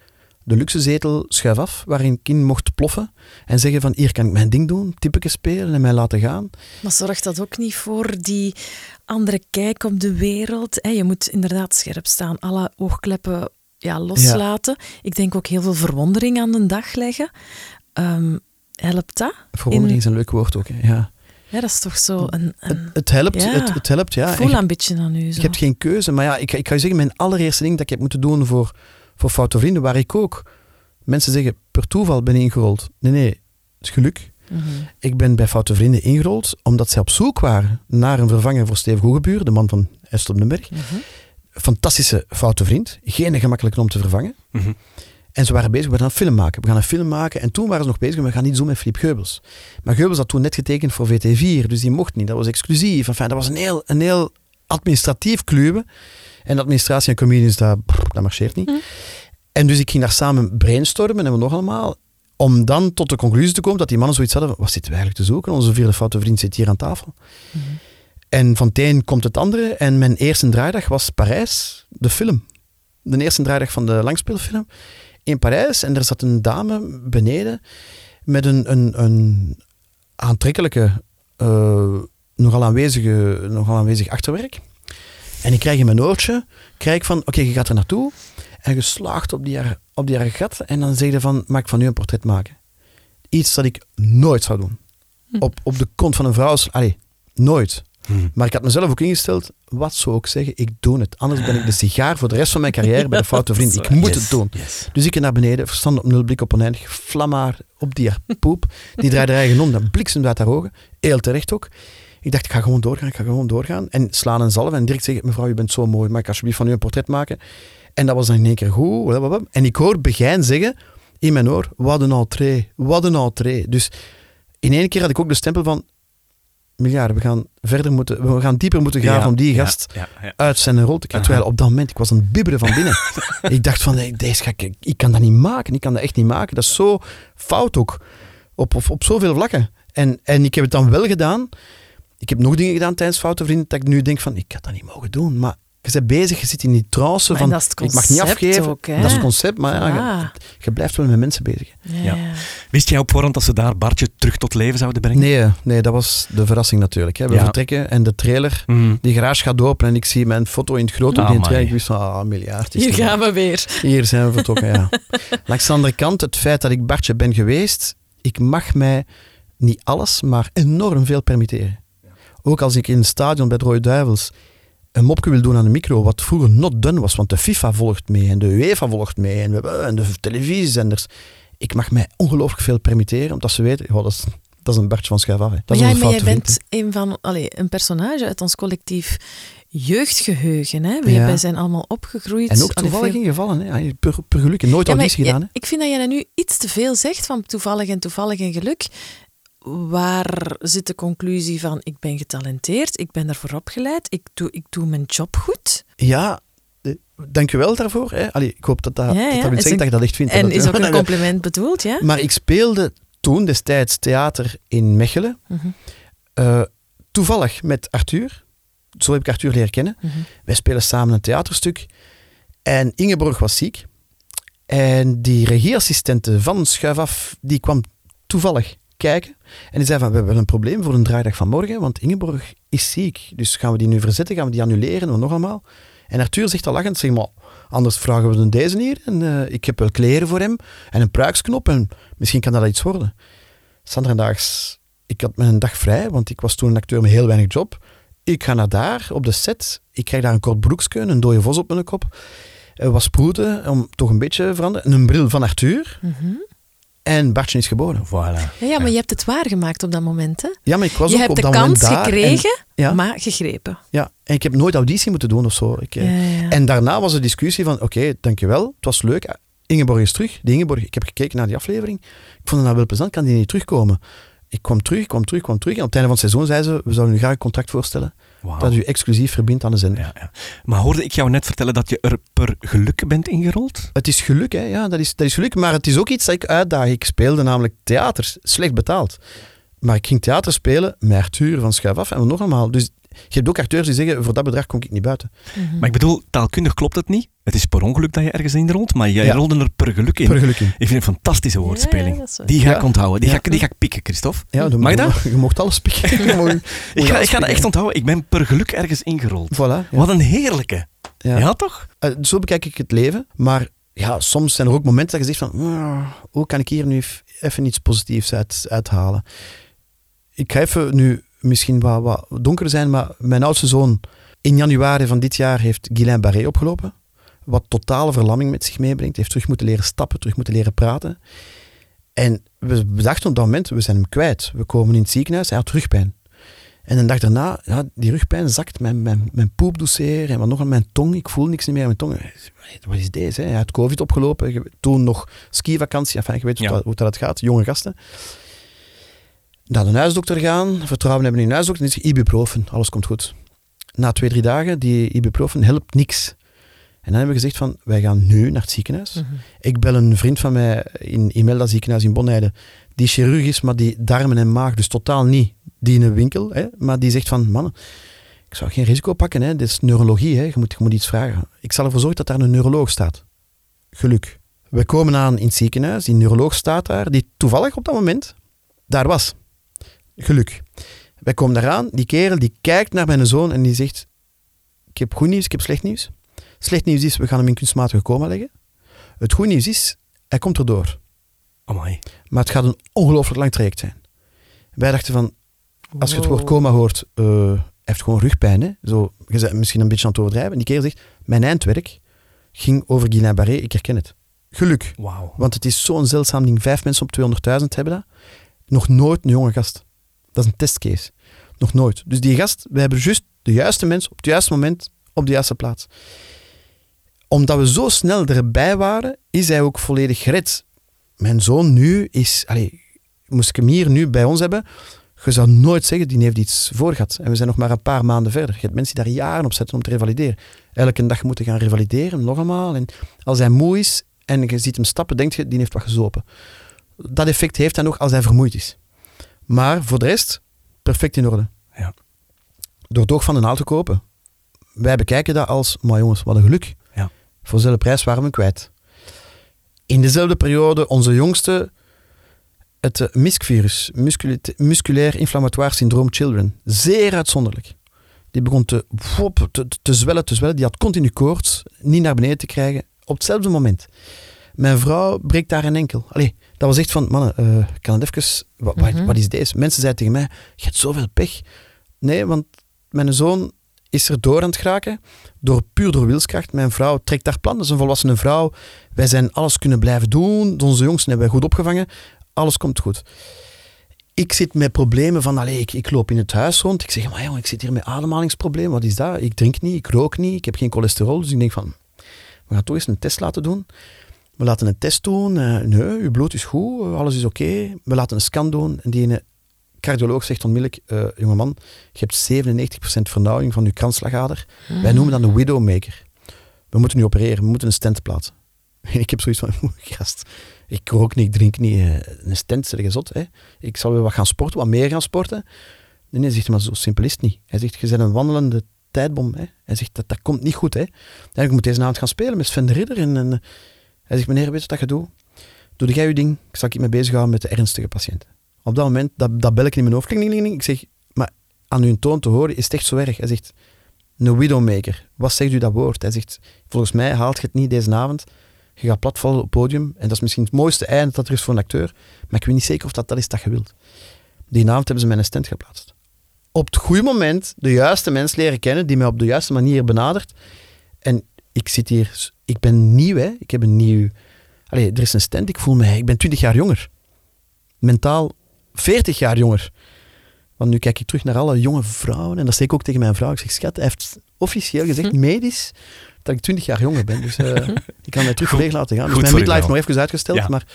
de luxe zetel schuif af, waarin ik in mocht ploffen en zeggen van, hier kan ik mijn ding doen, typeke spelen en mij laten gaan. Maar zorgt dat ook niet voor die andere kijk op de wereld? Hè? Je moet inderdaad scherp staan, alle oogkleppen ja, loslaten. Ik denk ook heel veel verwondering aan de dag leggen. Ehm, helpt dat? Verwondering In- is een leuk woord ook. Hè. Ja. Ja, dat is toch zo een, Het, een het helpt, Ja. het, het helpt, ja. ik voel je- een beetje aan u. Zo. Je hebt geen keuze. Maar ja, ik, ik ga je zeggen, mijn allereerste ding dat ik heb moeten doen voor, voor Foute Vrienden, waar ik ook mensen zeggen, per toeval ben ingerold. Nee, nee, het is geluk. Mhm. Ik ben bij Foute Vrienden ingerold omdat zij op zoek waren naar een vervanger voor Steve Goegebuur, de man van Est op den Berg. Mhm. Fantastische foute vriend. Geen gemakkelijk om te vervangen. Mhm. En ze waren bezig, we gaan een film maken. We gaan een film maken. En toen waren ze nog bezig, we gaan iets doen met Philippe Geubels. Maar Geubels had toen net getekend voor VT4, dus die mocht niet. Dat was exclusief. Enfin, dat was een heel, een heel administratief kluwen. En administratie en comedians, dat, dat marcheert niet. Hm. En dus ik ging daar samen brainstormen en we nog allemaal. Om dan tot de conclusie te komen dat die mannen zoiets hadden wat zitten we eigenlijk te zoeken? Onze vierde foute vriend zit hier aan tafel. En van het een komt het andere. En mijn eerste draaidag was Parijs, de film. De eerste draaidag van de langspeelfilm in Parijs. En er zat een dame beneden met een, een, een aantrekkelijke, eh, nogal, aanwezige, nogal aanwezig achterwerk. En ik krijg in mijn oortje, krijg van, oké, je gaat er naartoe. En je slaagt op die, haar- op die haar gat. En dan zeg je van, mag ik van u een portret maken? Iets dat ik nooit zou doen. Op, op de kont van een vrouw. Allee, nooit. Hmm. Maar ik had mezelf ook ingesteld, wat zou ik zeggen, ik doe het. Anders ben ik de sigaar voor de rest van mijn carrière bij de *laughs* foute vriend. Ik moet het doen. Yes. Dus ik naar beneden, verstand op nul, blik op oneindig, flammaar op die poep. Die draaide haar eigen om, dan bliksemde uit haar ogen. Heel terecht ook. Ik dacht, ik ga gewoon doorgaan, ik ga gewoon doorgaan. En slaan een zalf en direct zeggen, mevrouw, u bent zo mooi, mag ik alsjeblieft van u een portret maken? En dat was dan in één keer goed. blablabla. En ik hoor Begijn zeggen in mijn oor, wat een entrée, wat een entrée. Dus in één keer had ik ook de stempel van, miljard, we gaan verder moeten, we gaan dieper moeten graven Ja, om die gast ja, ja. uit zijn rol te krijgen. Terwijl op dat moment, ik was aan het bibberen van binnen. *laughs* ik dacht van, nee, deze ga ik, ik kan dat niet maken. Ik kan dat echt niet maken. Dat is zo fout ook. Op, op, op zoveel vlakken. En, en ik heb het dan wel gedaan. Ik heb nog dingen gedaan tijdens Foute Vrienden dat ik nu denk van, ik had dat niet mogen doen. Maar je bent bezig, je zit in die trance van, dat is het ik mag niet concept afgeven. ook, dat is het concept, maar ja, je, je blijft wel met mensen bezig. Ja. Ja. Wist jij op voorhand dat ze daar Bartje terug tot leven zouden brengen? Nee, nee, dat was de verrassing natuurlijk. Hè. We Ja. vertrekken en de trailer, Mm. die garage gaat open en ik zie mijn foto in het groot op die Amai. trailer. Ik wist van, ah, miljard. is Hier gaan we weer. Hier zijn we vertrokken, ja. *laughs* Langs de andere kant, het feit dat ik Bartje ben geweest, ik mag mij niet alles, maar enorm veel permitteren. Ook als ik in het stadion bij Rode Duivels een mopje wil doen aan de micro, wat vroeger not done was, want de FIFA volgt mee en de UEFA volgt mee en, we en de televisiezenders. Ik mag mij ongelooflijk veel permitteren, omdat ze weten, joh, dat, is, dat is een Bartje van Schuif af. hè. Dat Maar is jij, een maar jij vriend, bent een, van, allee, een personage uit ons collectief jeugdgeheugen. Hè? Wij, Ja. zijn allemaal opgegroeid. En ook toevallig veel- ingevallen, hè. Ja, per, per geluk, nooit Ja, auditie gedaan. ja, Hè. ik vind dat jij nu iets te veel zegt van toevallig en toevallig en geluk. Waar zit de conclusie van ik ben getalenteerd, ik ben ervoor opgeleid, ik doe, ik doe mijn job goed? Ja, eh, dankjewel daarvoor. Hè. Allee, ik hoop dat dat, Ja, dat, ja, dat wil is zeggen een- dat je dat echt vindt. En dat, is ook *laughs* een compliment bedoeld, ja? Maar ik speelde toen destijds theater in Mechelen. Mhm, eh, toevallig met Arthur. Zo heb ik Arthur leren kennen. mhm. Wij spelen samen een theaterstuk. En Ingeborg was ziek. En die regieassistente van Schuif Af, die kwam toevallig En die zei van, we hebben een probleem voor een draaidag van morgen, want Ingeborg is ziek. Dus gaan we die nu verzetten, gaan we die annuleren, en nog allemaal. En Arthur zegt al lachend, zeg maar, anders vragen we dan deze hier. En eh, ik heb wel kleren voor hem en een pruiksknop en misschien kan dat iets worden. Sanderdaags, ik had mijn dag vrij, want ik was toen een acteur met heel weinig job. Ik ga naar daar, op de set. Ik krijg daar een kort broekje, een dode vos op mijn kop. Wat sproeten, om toch een beetje te veranderen. Een bril van Arthur. Mhm. En Bartje is geboren. Voilà. Ja, maar je hebt het waargemaakt op dat moment. Hè? Ja, maar ik was Je ook hebt op de dat kans moment daar. gekregen, En, ja, maar gegrepen. ja, en ik heb nooit auditie moeten doen of zo. Ik, eh, Ja, ja. En daarna was de discussie van, oké, dankjewel, het was leuk. Ingeborg is terug. Die Ingeborg, ik heb gekeken naar die aflevering. Ik vond het nou wel plezant, kan die niet terugkomen? Ik kwam terug, kwam terug, kwam terug. En op het einde van het seizoen zei ze, we zouden u graag een contract voorstellen Dat u exclusief verbindt aan de zender. Ja, ja. Maar hoorde ik jou net vertellen dat je er per geluk bent ingerold? Het is geluk, hè? Ja, dat is, dat is geluk. Maar het is ook iets dat ik uitdaag. Ik speelde namelijk theater, slecht betaald. Maar ik ging theater spelen met Arthur van Schuif af en nog allemaal. Dus je hebt ook acteurs die zeggen, voor dat bedrag kom ik niet buiten. Mhm. Maar ik bedoel, taalkundig klopt het niet. Het is per ongeluk dat je ergens inrolt, maar jij Ja. rolde er per geluk in. Per geluk in. Ik vind het een fantastische woordspeling. Ja, die ga Ja. ik onthouden. Die, Ja. ga ik, die ga ik pikken, Christophe. Ja, Mag je dat? Je mocht alles pikken. *laughs* Ik ga, alles ik ga dat echt onthouden. Ik ben per geluk ergens ingerold. Voilà. Ja. Wat een heerlijke. Ja, Ja. toch? Eh, zo bekijk ik het leven. Maar ja, soms zijn er ook momenten dat je zegt van, "Ah, hoe kan ik hier nu even iets positiefs uit, uithalen? Ik ga even nu misschien wat, wat donker zijn, maar mijn oudste zoon in januari van dit jaar heeft Guylain Barré opgelopen. Wat totale verlamming met zich meebrengt. heeft terug moeten leren stappen, terug moeten leren praten. En we bedachten op dat moment, we zijn hem kwijt. We komen in het ziekenhuis, hij had rugpijn. En de dag daarna, ja, die rugpijn zakt, mijn, mijn, mijn en wat nog aan mijn tong. Ik voel niks meer aan mijn tong. Wat is deze? Hè? Hij had covid opgelopen, toen nog skivakantie. Enfin, je weet Ja. hoe, dat, hoe dat gaat, jonge gasten. Naar de huisdokter gaan, vertrouwen hebben in een huisdokter. En die zegt ibuprofen, alles komt goed. Na twee, drie dagen, die ibuprofen helpt niks. En dan hebben we gezegd van, wij gaan nu naar het ziekenhuis. Mhm. Ik bel een vriend van mij in Imelda ziekenhuis in Bonheide, die chirurg is, maar die darmen en maag, dus totaal niet die in een winkel. Hè, maar die zegt van, mannen, ik zou geen risico pakken, hè, dit is neurologie, hè, je, moet, je moet iets vragen. Ik zal ervoor zorgen dat daar een neuroloog staat. Geluk. We komen aan in het ziekenhuis, die neuroloog staat daar, die toevallig op dat moment daar was. Geluk. Wij komen daaraan, die kerel die kijkt naar mijn zoon en die zegt, ik heb goed nieuws, ik heb slecht nieuws. Slecht nieuws is, we gaan hem in kunstmatige coma leggen. Het goede nieuws is, hij komt erdoor. Amai. Maar het gaat een ongelooflijk lang traject zijn. Wij dachten van, als je het woord Wow. coma hoort, eh, hij heeft gewoon rugpijn. Hè? Zo, je bent misschien een beetje aan het overdrijven. En die kerel zegt, mijn eindwerk ging over Guillain-Barré, ik herken het. Geluk. Wauw. Want het is zo'n zeldzaam ding. Vijf mensen op 200.000 hebben dat. Nog nooit een jonge gast. Dat is een testcase. Nog nooit. Dus die gast, we hebben juist de juiste mens op het juiste moment op de juiste plaats. Omdat we zo snel erbij waren, is hij ook volledig gered. Mijn zoon nu is... Moest ik hem hier nu bij ons hebben, je zou nooit zeggen, die heeft iets voor gehad. En we zijn nog maar een paar maanden verder. Je hebt mensen die daar jaren op zetten om te revalideren. Elke dag moeten gaan revalideren, nog eenmaal. En als hij moe is en je ziet hem stappen, denk je, die heeft wat gezopen. Dat effect heeft hij nog als hij vermoeid is. Maar voor de rest, perfect in orde. Ja. Door toch van een auto te kopen. Wij bekijken dat als, maar jongens, wat een geluk. Ja. Voor dezelfde prijs waren we kwijt. In dezelfde periode, onze jongste, het eh, MISC-virus, muscula- musculair inflammatoire syndroom children. Zeer uitzonderlijk. Die begon te, wop, te, te zwellen, te zwellen. Die had continu koorts, niet naar beneden te krijgen, op hetzelfde moment. Mijn vrouw breekt daar een enkel. Allee, dat was echt van, mannen, eh, kan het even, wat, Mhm. wat is deze? Mensen zeiden tegen mij, je hebt zoveel pech. Nee, want mijn zoon is er door aan het geraken, door, puur door wilskracht. Mijn vrouw trekt haar plan, dat is een volwassene vrouw. Wij zijn alles kunnen blijven doen. Onze jongsten hebben wij goed opgevangen. Alles komt goed. Ik zit met problemen van, allee, ik, ik loop in het huis rond. Ik zeg, maar jongen, ik zit hier met ademhalingsproblemen. Wat is dat? Ik drink niet, ik rook niet, ik heb geen cholesterol. Dus ik denk van, we gaan toch eens een test laten doen. We laten een test doen. Eh, nee, uw bloed is goed, eh, alles is oké. We laten een scan doen. En die ene cardioloog zegt onmiddellijk, eh jongeman, je hebt 97% vernauwing van je kransslagader. Wij noemen dat een widowmaker. We moeten nu opereren, we moeten een stent plaatsen. En *laughs* ik heb zoiets van, *laughs* gast, ik rook niet, ik drink niet. Een stent, zeg je zot. Hè? Ik zal weer wat gaan sporten, wat meer gaan sporten. Nee, nee, zegt hij, maar zo simpel is het niet. Hij zegt, je bent een wandelende tijdbom. Hè? Hij zegt, dat, dat komt niet goed. Hè? En ik moet deze avond gaan spelen met Sven de Ridder. En, en, hij zegt, meneer, weet je wat je doet? Doe jij je ding, ik zal ik me bezighouden met de ernstige patiënten. Op dat moment, dat, dat bel ik in mijn hoofd. Ik zeg, maar aan uw toon te horen is het echt zo erg. Hij zegt, een widowmaker. Wat zegt u dat woord? Hij zegt, volgens mij haalt je het niet deze avond. Je gaat platvallen op het podium. En dat is misschien het mooiste einde dat er is voor een acteur. Maar ik weet niet zeker of dat dat is dat je wilt. Die avond hebben ze mij een stent geplaatst. Op het goede moment de juiste mens leren kennen die mij op de juiste manier benadert. En ik zit hier, ik ben nieuw, hè. Ik heb een nieuw... Allee, er is een stent, ik voel me... Ik ben 20 jaar jonger. Mentaal 40 jaar jonger. Want nu kijk ik terug naar alle jonge vrouwen. En dat zeg ik ook tegen mijn vrouw. Ik zeg, schat, hij heeft officieel gezegd, medisch, dat ik 20 jaar jonger ben. Dus eh, *laughs* ik kan mij terug Goed- laten gaan. Dus mijn midlife nog even uitgesteld. Ja. Maar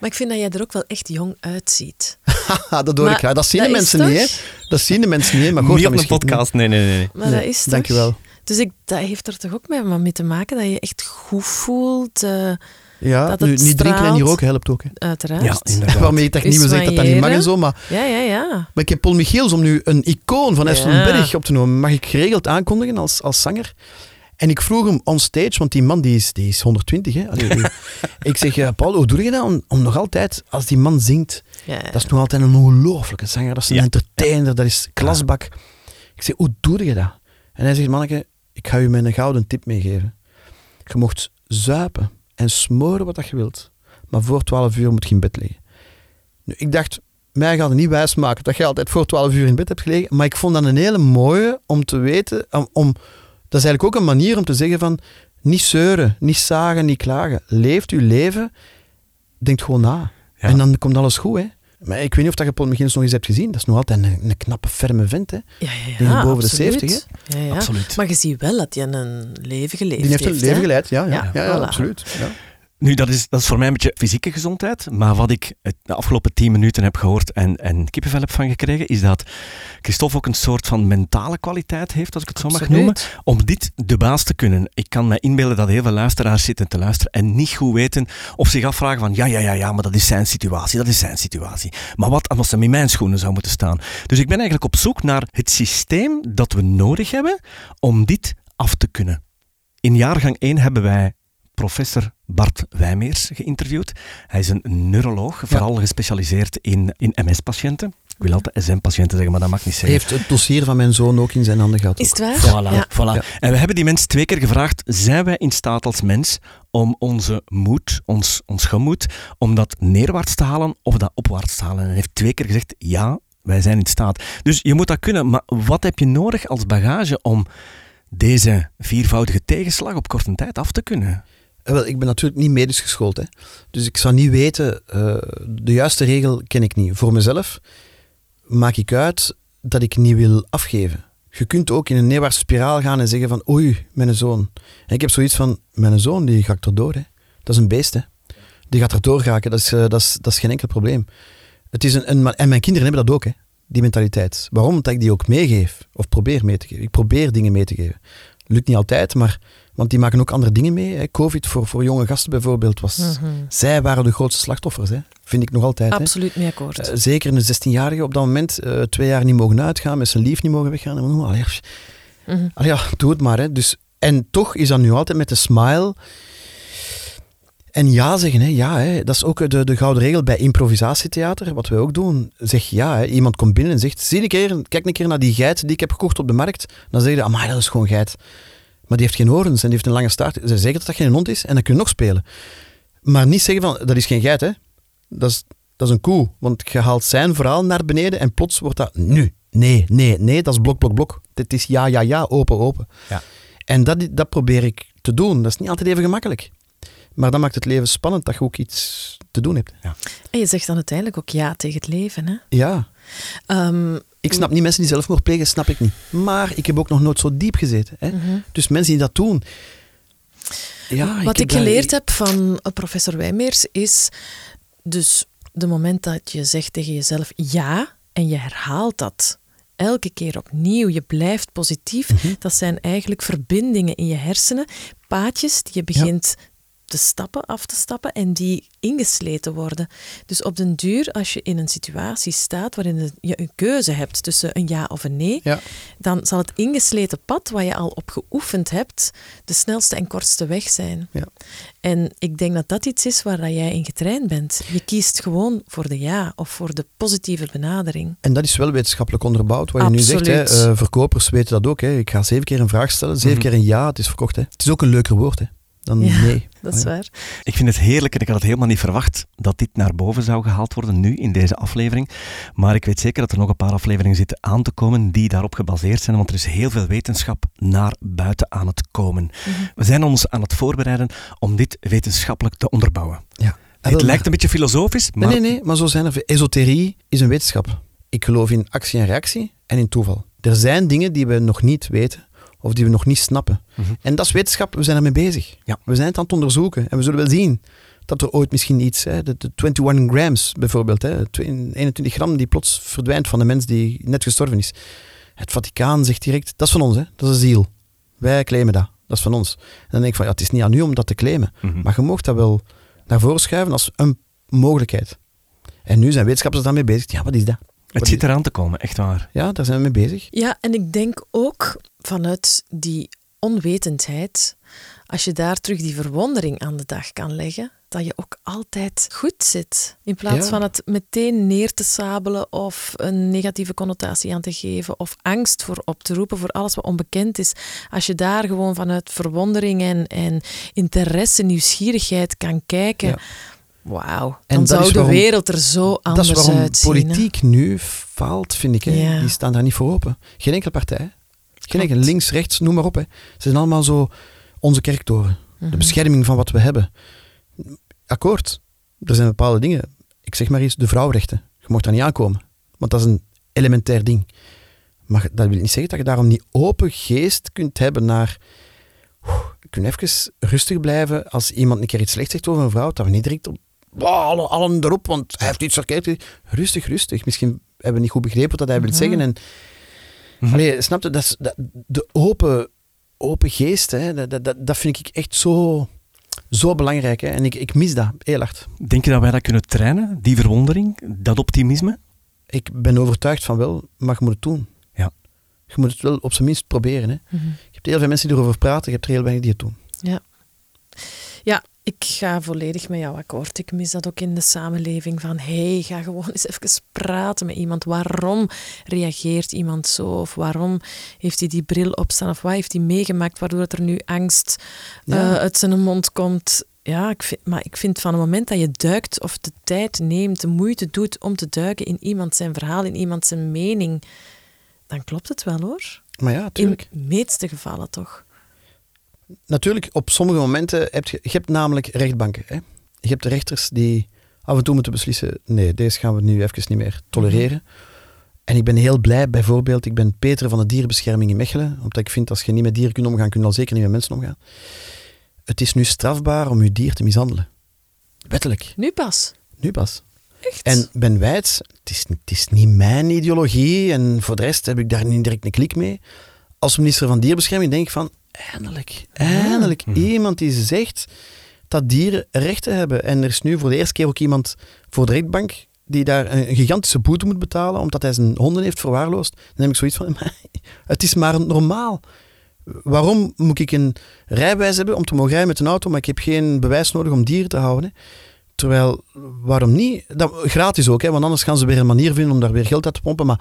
Maar ik vind dat jij er ook wel echt jong uitziet. haha, *laughs* dat hoor Maar ik graag. Dat zien de dat mensen niet, hè. Dat zien de mensen niet. Maar goed, niet op een misschien- podcast, nee, nee, nee. Maar Nee, dat is toch... Dankjewel. Dus ik, dat heeft er toch ook mee, mee te maken dat je echt goed voelt, eh, Ja, Dat nu, het niet drinken en niet roken helpt ook. Hè. uiteraard. Ja, inderdaad. Waarmee ik niet Is wil zeggen dat dat niet mag en zo, maar, ja, ja, ja. maar ik heb Paul Michiels om nu een icoon van Esther Ja. Berg op te nemen. Mag ik geregeld aankondigen als, als zanger? En ik vroeg hem on stage, want die man die is, die is 120. Hè. Allee, die- *laughs* ik zeg, ja, Paul, hoe doe je dat om, om nog altijd, als die man zingt, ja. dat is nog altijd een ongelooflijke zanger, dat is een Ja. entertainer, dat is klasbak. Ik zeg, hoe doe je dat? En hij zegt, manneke, ik ga je met een gouden tip meegeven. Je mocht zuipen en smoren wat dat je wilt, maar voor 12 uur moet je in bed liggen. Nu, ik dacht, mij gaat het niet wijsmaken dat je altijd voor 12 uur in bed hebt gelegen, maar ik vond dat een hele mooie om te weten, om, om, dat is eigenlijk ook een manier om te zeggen van, niet zeuren, niet zagen, niet klagen. Leeft uw leven, denkt gewoon na. Ja. En dan komt alles goed, hè. Maar ik weet niet of dat je Paul Michiels nog eens hebt gezien. Dat is nog altijd een, een knappe, ferme vent. Hè. Ja, ja, ja. Die is boven de absoluut. 70, Ja, ja. Absoluut. Maar je ziet wel dat hij een leven geleefd Die heeft een leven hè. geleid, ja. Ja, Ja, ja, ja, voilà. absoluut. Nu, dat is, dat is voor mij een beetje fysieke gezondheid. Maar wat ik de afgelopen tien minuten heb gehoord en, en kippenvel heb van gekregen, is dat Christophe ook een soort van mentale kwaliteit heeft, als ik het zo mag noemen, om dit de baas te kunnen. Ik kan me inbeelden dat heel veel luisteraars zitten te luisteren en niet goed weten of zich afvragen van ja, ja, ja, ja, maar dat is zijn situatie, dat is zijn situatie. Maar wat als hem in mijn schoenen zou moeten staan? Dus ik ben eigenlijk op zoek naar het systeem dat we nodig hebben om dit af te kunnen. In jaargang 1 hebben wij professor Bart Wijmeers geïnterviewd. Hij is een neuroloog, vooral gespecialiseerd in, in MS-patiënten. Ik wil altijd SM-patiënten zeggen, maar dat mag niet Hij zeggen. heeft het dossier van mijn zoon ook in zijn handen gehad. Is het waar? Voilà, Ja. voilà. Ja. En we hebben die mens twee keer gevraagd, zijn wij in staat als mens om onze moed, ons, ons gemoed, om dat neerwaarts te halen of dat opwaarts te halen? En hij heeft twee keer gezegd, ja, wij zijn in staat. Dus je moet dat kunnen, maar wat heb je nodig als bagage om deze viervoudige tegenslag op korte tijd af te kunnen? Eh, Wel, ik ben natuurlijk niet medisch geschoold. Hè. Dus ik zou niet weten, eh, de juiste regel ken ik niet. Voor mezelf maak ik uit dat ik niet wil afgeven. Je kunt ook in een neerwaartse spiraal gaan en zeggen van oei, mijn zoon. Ik heb zoiets van, mijn zoon die gaat erdoor. Hè. Dat is een beest. Hè. Die gaat erdoor geraken, dat is, eh, dat, is, dat is geen enkel probleem. Het is een, een, en mijn kinderen hebben dat ook, hè, die mentaliteit. Waarom? Omdat ik die ook meegeef, of probeer mee te geven. Ik probeer dingen mee te geven. Lukt niet altijd, maar want die maken ook andere dingen mee. Hè. Covid voor, voor jonge gasten bijvoorbeeld was. Mhm. Zij waren de grootste slachtoffers, hè. vind ik nog altijd. Hè. Absoluut mee akkoord. Eh, zeker een 16-jarige op dat moment, eh, twee jaar niet mogen uitgaan, met zijn lief niet mogen weggaan. En, oh, allee, Mhm. allee, ja, doe het maar. Hè. Dus, en toch is dat nu altijd met een smile. En ja zeggen, hè. ja, hè. dat is ook de, de gouden regel bij improvisatietheater, wat wij ook doen. Zeg ja, hè. iemand komt binnen en zegt, zie een keer, kijk een keer naar die geit die ik heb gekocht op de markt. Dan zeg je, amai, dat is gewoon geit. Maar die heeft geen horens en die heeft een lange staart. Ze zeggen dat dat geen hond is en dan kun je nog spelen. Maar niet zeggen van, dat is geen geit, hè. Dat is, dat is een koe. Want je haalt zijn verhaal naar beneden en plots wordt dat nu. Nee, nee, nee, dat is blok, blok, blok. Dit is ja, ja, ja, open, open. Ja. En dat, dat probeer ik te doen. Dat is niet altijd even gemakkelijk. Maar dat maakt het leven spannend dat je ook iets te doen hebt. En je zegt dan uiteindelijk ook ja tegen het leven. Hè? Ja. Ehm, Ik snap niet mensen die zelfmoord plegen, snap ik niet. Maar ik heb ook nog nooit zo diep gezeten. Hè? mhm. Dus mensen die dat doen. Ja, Wat ik daar- geleerd heb van eh, professor Wijmeers is dus de moment dat je zegt tegen jezelf ja en je herhaalt dat elke keer opnieuw, je blijft positief, Mhm. dat zijn eigenlijk verbindingen in je hersenen, paadjes die je begint te stappen, af te stappen en die ingesleten worden. Dus op den duur, als je in een situatie staat waarin je een keuze hebt tussen een ja of een nee, Ja. dan zal het ingesleten pad waar je al op geoefend hebt, de snelste en kortste weg zijn. Ja. En ik denk dat dat iets is waar dat jij in getraind bent. Je kiest gewoon voor de ja of voor de positieve benadering. En dat is wel wetenschappelijk onderbouwd. Wat je nu zegt, hè, eh, verkopers weten dat ook. Hè. Ik ga zeven keer een vraag stellen, zeven Mhm. keer een ja, het is verkocht. Hè. Het is ook een leuker woord hè, dan Ja, nee. Dat is Ja. waar. Ik vind het heerlijk en ik had het helemaal niet verwacht dat dit naar boven zou gehaald worden nu in deze aflevering. Maar ik weet zeker dat er nog een paar afleveringen zitten aan te komen die daarop gebaseerd zijn, want er is heel veel wetenschap naar buiten aan het komen. We zijn ons aan het voorbereiden om dit wetenschappelijk te onderbouwen. Ja. Het lijkt een beetje filosofisch, maar Nee, nee, nee, maar zo zijn er. Esoterie is een wetenschap. Ik geloof in actie en reactie en in toeval. Er zijn dingen die we nog niet weten of die we nog niet snappen. Mhm. En dat is wetenschap, we zijn ermee bezig. Ja. We zijn het aan het onderzoeken en we zullen wel zien dat er ooit misschien iets, hè, de, de 21 grams bijvoorbeeld, hè, 21 gram die plots verdwijnt van de mens die net gestorven is. Het Vaticaan zegt direct, dat is van ons, hè, dat is een ziel. Wij claimen dat, dat is van ons. En dan denk ik van, ja, het is niet aan u om dat te claimen. Mhm. Maar je mag dat wel naar voren schuiven als een mogelijkheid. En nu zijn wetenschappers daarmee bezig. Ja, wat is dat? Het zit eraan te komen, echt waar. Ja, daar zijn we mee bezig. Ja, en ik denk ook vanuit die onwetendheid, als je daar terug die verwondering aan de dag kan leggen, dat je ook altijd goed zit. In plaats Ja. van het meteen neer te sabelen of een negatieve connotatie aan te geven of angst voor op te roepen voor alles wat onbekend is. Als je daar gewoon vanuit verwondering en, en interesse, nieuwsgierigheid kan kijken, Ja. Wauw, En dan zou de wereld er zo anders dat is waarom uitzien. hè. politiek nu faalt, vind ik. Hè. Ja. Die staan daar niet voor open. Geen enkele partij. Geen enkele links, rechts, noem maar op. Hè. Ze zijn allemaal zo onze kerktoren. Mhm. De bescherming van wat we hebben. Akkoord. Er zijn bepaalde dingen. Ik zeg maar eens, de vrouwenrechten. Je mocht daar niet aankomen. Want dat is een elementair ding. Maar dat wil niet zeggen dat je daarom niet open geest kunt hebben naar... Oeh, kun even rustig blijven als iemand een keer iets slecht zegt over een vrouw, dat we niet direct op... Wow, allen, allen erop, want hij heeft iets verkeerd. Rustig, rustig. Misschien hebben we niet goed begrepen wat hij wil zeggen. En, Allee, snap je? Dat is, dat, de open, open geest, hè, dat, dat- dat, dat vind ik echt zo, zo belangrijk. Hè. En ik, ik mis dat heel hard. Denk je dat wij dat kunnen trainen, die verwondering, dat optimisme? Ik ben overtuigd van wel, maar je moet het doen. Ja. Je moet het wel op zijn minst proberen. Hè. Mhm. Je hebt heel veel mensen die erover praten, je hebt er heel weinig die het doen. Ja. Ja, ik ga volledig met jou akkoord. Ik mis dat ook in de samenleving van hey, ga gewoon eens even praten met iemand. Waarom reageert iemand zo? Of waarom heeft hij die bril opstaan? Of wat heeft hij meegemaakt waardoor er nu angst Ja. eh, uit zijn mond komt? Ja, ik vind, maar ik vind van het moment dat je duikt of de tijd neemt, de moeite doet om te duiken in iemand zijn verhaal, in iemand zijn mening, dan klopt het wel hoor. Maar ja, natuurlijk. In de meeste gevallen toch. Natuurlijk, op sommige momenten heb je, je hebt namelijk rechtbanken. Hè. Je hebt de rechters die af en toe moeten beslissen, nee, deze gaan we nu even niet meer tolereren. En ik ben heel blij, bijvoorbeeld, ik ben Peter van de Dierenbescherming in Mechelen, omdat ik vind, als je niet met dieren kunt omgaan, kun je al zeker niet met mensen omgaan. Het is nu strafbaar om je dier te mishandelen. Wettelijk. Nu pas. Nu pas. Echt? En Ben Wijts, het is, het is niet mijn ideologie en voor de rest heb ik daar niet direct een klik mee. Als minister van Dierbescherming denk ik van, eindelijk, eindelijk iemand die zegt dat dieren rechten hebben. En er is nu voor de eerste keer ook iemand voor de rechtbank die daar een gigantische boete moet betalen omdat hij zijn honden heeft verwaarloosd. Dan heb ik zoiets van, *laughs* het is maar normaal. Waarom moet ik een rijbewijs hebben om te mogen rijden met een auto, maar ik heb geen bewijs nodig om dieren te houden? hè? Terwijl, waarom niet? Dat, gratis ook, hè, want anders gaan ze weer een manier vinden om daar weer geld uit te pompen. Maar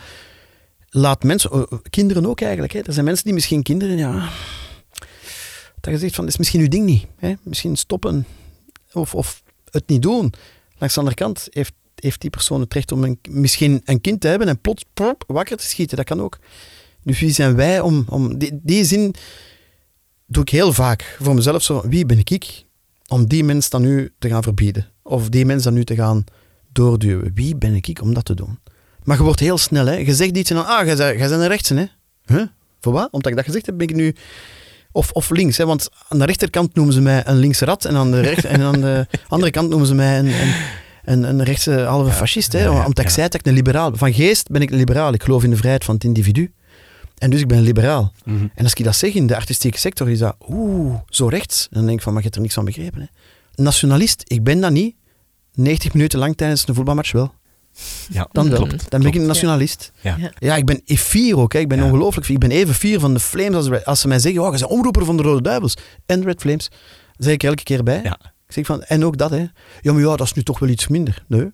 laat mensen, eh, kinderen ook eigenlijk. Hè. Er zijn mensen die misschien kinderen, ja, dat je zegt van, is misschien uw ding niet. Hè. Misschien stoppen of, of het niet doen. Langs de andere kant heeft, heeft die persoon het recht om een, misschien een kind te hebben en plots wakker te schieten. Dat kan ook. Dus wie zijn wij om... om die, die zin doe ik heel vaak voor mezelf zo. Wie ben ik om die mens dan nu te gaan verbieden? Of die mens dan nu te gaan doorduwen? Wie ben ik om dat te doen? Maar je wordt heel snel, hè. Je zegt iets en dan... Ah, jij bent een rechtse, hè. Voor wat? Omdat ik dat gezegd heb, ben ik nu... Of, of links, hè, want aan de rechterkant noemen ze mij een linkse rat en aan de, recht, en aan de *laughs* andere kant noemen ze mij een, een, een, een rechtse halve fascist. Hè, omdat ik zei dat ik een liberaal. Van geest ben ik een liberaal. Ik geloof in de vrijheid van het individu. En dus ik ben een liberaal. Mhm. En als ik dat zeg in de artistieke sector, is dat oeh, zo rechts. En dan denk ik van, maar je hebt er niks van begrepen. Hè. Nationalist, ik ben dat niet. 90 minuten lang tijdens een voetbalmatch wel. Ja, Dan wel. klopt. dan ben ik een nationalist. Ja. Ja. Ja, ik ben fier ook. Hè. Ik ben Ja. ongelooflijk fier. Ik ben even fier van de Flames als, als ze mij zeggen, oh, je bent omroeper van de Rode Duivels. En Red Flames. Zeg ik elke keer bij. Ja. Ik zeg van, en ook dat, hè. Ja, maar ja, dat is nu toch wel iets minder. Nee,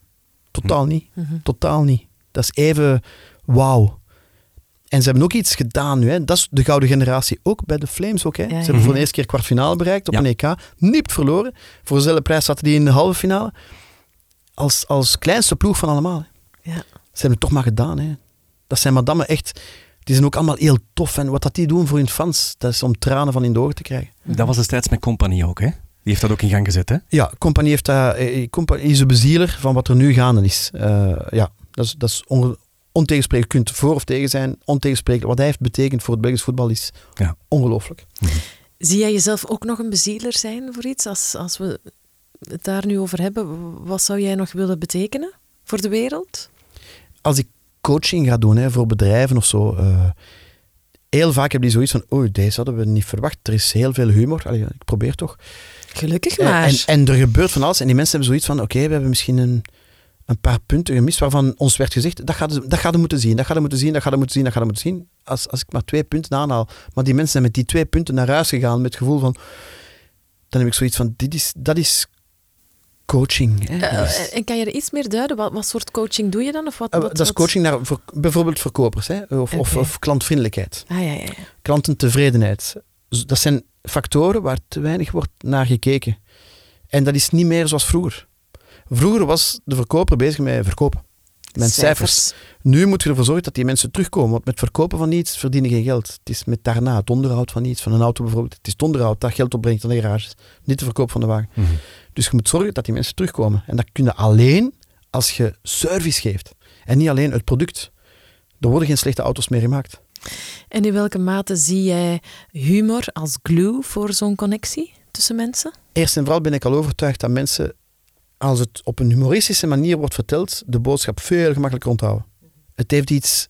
totaal niet. Mhm. Totaal niet. Dat is even wauw. En ze hebben ook iets gedaan nu. Hè. Dat is de gouden generatie. Ook bij de Flames ook. Hè. Ja, Ze hebben voor de eerste keer kwartfinale bereikt op Ja. een EK. Nipt verloren. Voor dezelfde prijs zaten die in de halve finale. Als, als kleinste ploeg van allemaal. Hè. Ja. Ze hebben het toch maar gedaan. Hè. Dat zijn madammen echt... Die zijn ook allemaal heel tof. En wat dat die doen voor hun fans, dat is om tranen van in de ogen te krijgen. Dat was destijds met Compagnie ook, hè? Die heeft dat ook in gang gezet, hè? Ja, Compagnie heeft dat, eh, Compagnie is de bezieler van wat er nu gaande is. Eh, ja, dat is, dat is on, ontegensprekelijk. Je kunt voor of tegen zijn, ontegensprekelijk. Wat hij heeft betekend voor het Belgisch voetbal is Ja. ongelooflijk. Zie jij jezelf ook nog een bezieler zijn voor iets? Als, als we het daar nu over hebben, wat zou jij nog willen betekenen voor de wereld? Als ik coaching ga doen hè, voor bedrijven of zo, eh, heel vaak heb die zoiets van, oei, deze hadden we niet verwacht. Er is heel veel humor. Allee, ik probeer toch. Gelukkig Eh, maar. En, en er gebeurt van alles. En die mensen hebben zoiets van, oké, we hebben misschien een, een paar punten gemist waarvan ons werd gezegd, dat gaat, dat gaat moeten zien, dat gaat moeten zien, dat gaat moeten zien, dat gaat moeten zien. Als, als ik maar twee punten aanhaal. Maar die mensen zijn met die twee punten naar huis gegaan met het gevoel van, dan heb ik zoiets van, dit is, dat is coaching. Hè. Eh, is- en kan je er iets meer duiden? Wat, wat soort coaching doe je dan? Of wat, Eh, wat- dat is coaching naar voor, bijvoorbeeld verkopers hè, of, of, klantvriendelijkheid, Ah, ja, ja, ja. klantentevredenheid. Dat zijn factoren waar te weinig wordt naar gekeken. En dat is niet meer zoals vroeger. Vroeger was de verkoper bezig met verkopen, met cijfers. Nu moet je ervoor zorgen dat die mensen terugkomen. Want met verkopen van iets verdienen geen geld. Het is met daarna het onderhoud van iets, van een auto bijvoorbeeld. Het is het onderhoud dat geld opbrengt aan de garages. Niet de verkoop van de wagen. Mhm. Dus je moet zorgen dat die mensen terugkomen. En dat kun je alleen als je service geeft. En niet alleen het product. Er worden geen slechte auto's meer gemaakt. En in welke mate zie jij humor als glue voor zo'n connectie tussen mensen? Eerst en vooral ben ik al overtuigd dat mensen, als het op een humoristische manier wordt verteld, de boodschap veel gemakkelijker onthouden. Het heeft iets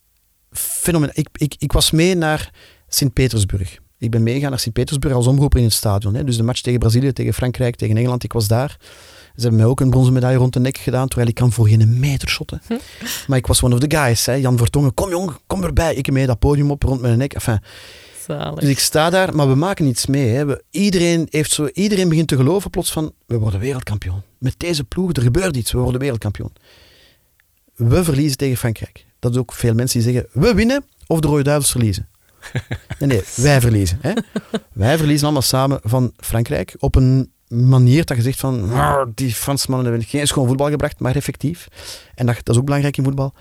fenomenaal. Ik, ik, ik was mee naar Sint-Petersburg. Ik ben meegegaan naar Sint-Petersburg als omroeper in het stadion. Hè. Dus de match tegen Brazilië, tegen Frankrijk, tegen Engeland, ik was daar. Ze hebben mij ook een bronzen medaille rond de nek gedaan, terwijl ik kan voor geen meter shotten. Hm. Maar ik was one of the guys. Hè. Jan Vertongen, kom jong, kom erbij. Ik mee dat podium op rond mijn nek. Enfin, Zalig. dus ik sta daar, maar we maken iets mee. Hè. We, iedereen, heeft zo, iedereen begint te geloven plots van, we worden wereldkampioen. Met deze ploeg, er gebeurt iets, we worden wereldkampioen. We verliezen tegen Frankrijk. Dat is ook veel mensen die zeggen, we winnen of de Rode Duivels verliezen. *laughs* Nee, nee, wij verliezen. Hè. Wij verliezen allemaal samen van Frankrijk op een manier dat je zegt van, "Ah, die Fransmannen hebben geen schoon voetbal gebracht, maar effectief. En dat, dat is ook belangrijk in voetbal.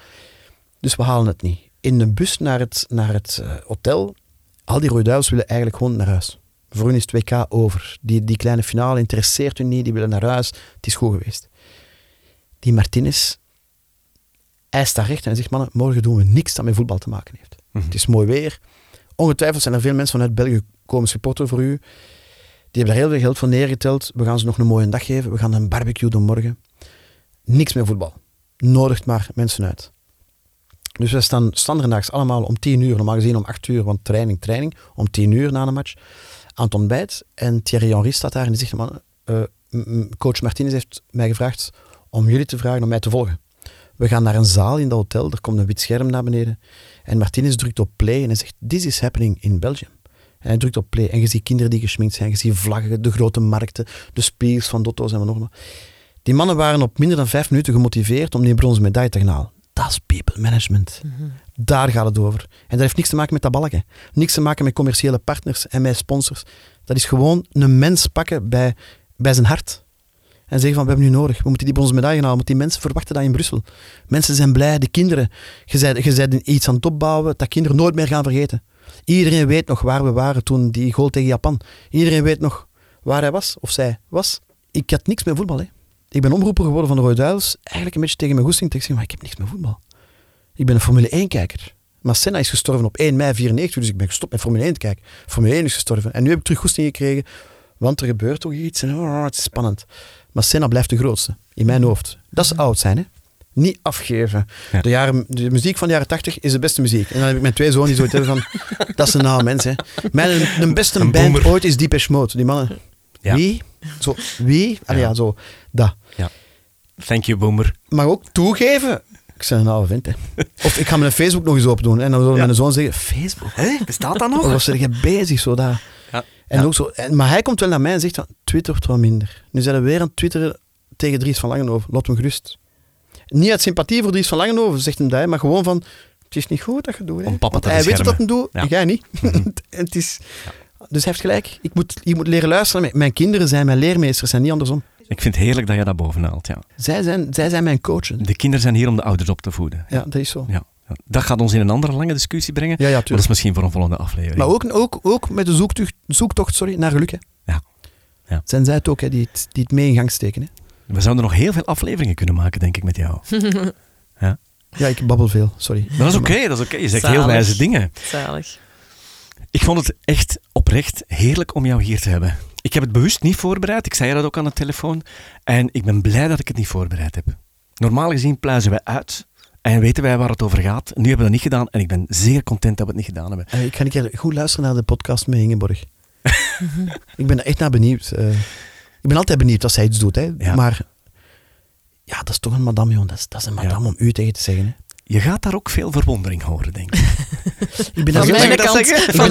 Dus we halen het niet. In de bus naar het, naar het eh, hotel, al die Rode Duivels willen eigenlijk gewoon naar huis. Voor hun is het WK over. Die, die kleine finale interesseert hun niet, die willen naar huis. Het is goed geweest. Die Martinez, hij staat recht en hij zegt, mannen, morgen doen we niks dat met voetbal te maken heeft. Mhm. Het is mooi weer. Ongetwijfeld zijn er veel mensen vanuit België komen supporteren voor u. Die hebben daar heel veel geld voor neergeteld. We gaan ze nog een mooie dag geven. We gaan een barbecue doen morgen. Niks meer voetbal. Nodigt maar mensen uit. Dus we staan standaardaags allemaal om tien uur, normaal gezien om acht uur, want training, training, om tien uur na de match, aan het ontbijt. En Thierry Henry staat daar en die zegt, man, eh, coach Martinez heeft mij gevraagd om jullie te vragen om mij te volgen. We gaan naar een zaal in dat hotel, er komt een wit scherm naar beneden. En Martinez drukt op play en hij zegt, this is happening in Belgium. En hij drukt op play en je ziet kinderen die geschminkt zijn, je ziet vlaggen, de grote markten, de spiegels van Dotto's en wat nog maar. Die mannen waren op minder dan vijf minuten gemotiveerd om die bronzen medaille te halen. Dat is people management. Daar gaat het over. En dat heeft niks te maken met dat balken. Niks te maken met commerciële partners en met sponsors. Dat is gewoon een mens pakken bij, bij zijn hart. En zeggen van, we hebben nu nodig. We moeten die bronzen medaille halen. Want die mensen verwachten dat in Brussel. Mensen zijn blij. De kinderen. Je bent iets aan het opbouwen dat kinderen nooit meer gaan vergeten. Iedereen weet nog waar we waren toen die goal tegen Japan. Iedereen weet nog waar hij was, of zij was. Ik had niks met voetbal. Hè. Ik ben omroeper geworden van de Rode Duivels. Eigenlijk een beetje tegen mijn goesting. te zeggen, maar ik heb niks met voetbal. Ik ben een Formule 1-kijker. Maar Senna is gestorven op 1 mei 94, dus ik ben gestopt met Formule 1 te kijken. Formule 1 is gestorven. En nu heb ik terug goesting gekregen, want er gebeurt toch iets en oh, het is spannend. Maar Senna blijft de grootste, in mijn hoofd. Dat is oud zijn, hè. Niet afgeven. Ja. De, jaren, de muziek van de jaren 80 is de beste muziek. En dan heb ik mijn twee zonen die zoiets hebben van... *laughs* Dat is een naam mens, hè. Mijn de beste Een band ooit is Depeche Mode. Die mannen... Ja. Wie? Zo, wie? Allee, Ja. ja, zo. Dat. Thank you, Boomer. Maar ook toegeven... Ik ben een oude vent, hè. *laughs* Of ik ga mijn Facebook nog eens open doen. En dan zal Ja. mijn zoon zeggen... Facebook? Hé, bestaat dat Of was er je bezig, zo daar. Ja. En Ja. ook zo, en, maar hij komt wel naar mij en zegt van, twittert wat minder. Nu zijn we weer aan het twitteren tegen Dries van Langenhoven. Laat hem gerust. Niet uit sympathie voor Dries van Langenhoven, zegt hem dat, maar gewoon van, het is niet goed dat je doet. Hè. Om papa te hij weet wat beschermen. hij doet, Ja. jij niet. en *laughs* het is, Dus hij heeft gelijk. Ik moet, ik moet leren luisteren. Mijn kinderen zijn mijn leermeesters en niet andersom. Ik vind het heerlijk dat je dat bovenhaalt, ja. Zij zijn, zij zijn mijn coachen. De kinderen zijn hier om de ouders op te voeden. Ja, dat is zo. Ja. ja. Dat gaat ons in een andere lange discussie brengen. Ja, ja, Maar dat is misschien voor een volgende aflevering. Maar ook, ook, ook met de zoektocht, zoektocht sorry, naar geluk. Hè. Ja. Ja. Zijn zij het ook hè, die, het, die het mee in gang steken. Hè. We zouden nog heel veel afleveringen kunnen maken, denk ik, met jou. *laughs* Ja, ik babbel veel, sorry. Maar dat is oké, dat is oké. Je zegt heel wijze dingen. Zalig. Ik vond het echt oprecht heerlijk om jou hier te hebben. Ik heb het bewust niet voorbereid. Ik zei dat ook aan de telefoon. En ik ben blij dat ik het niet voorbereid heb. Normaal gezien pluizen wij uit en weten wij waar het over gaat. Nu hebben we dat niet gedaan en ik ben zeer content dat we het niet gedaan hebben. Eh, ik ga een keer goed luisteren naar de podcast met Ingeborg. *laughs* ik ben er echt naar benieuwd. Eh, ik ben altijd benieuwd als zij iets doet. Hè. Ja. Maar ja, dat is toch een madame, joh. Dat is, dat is een madame om u tegen te zeggen. Hè. Je gaat daar ook veel verwondering horen, denk ik. *laughs* Ik ben Van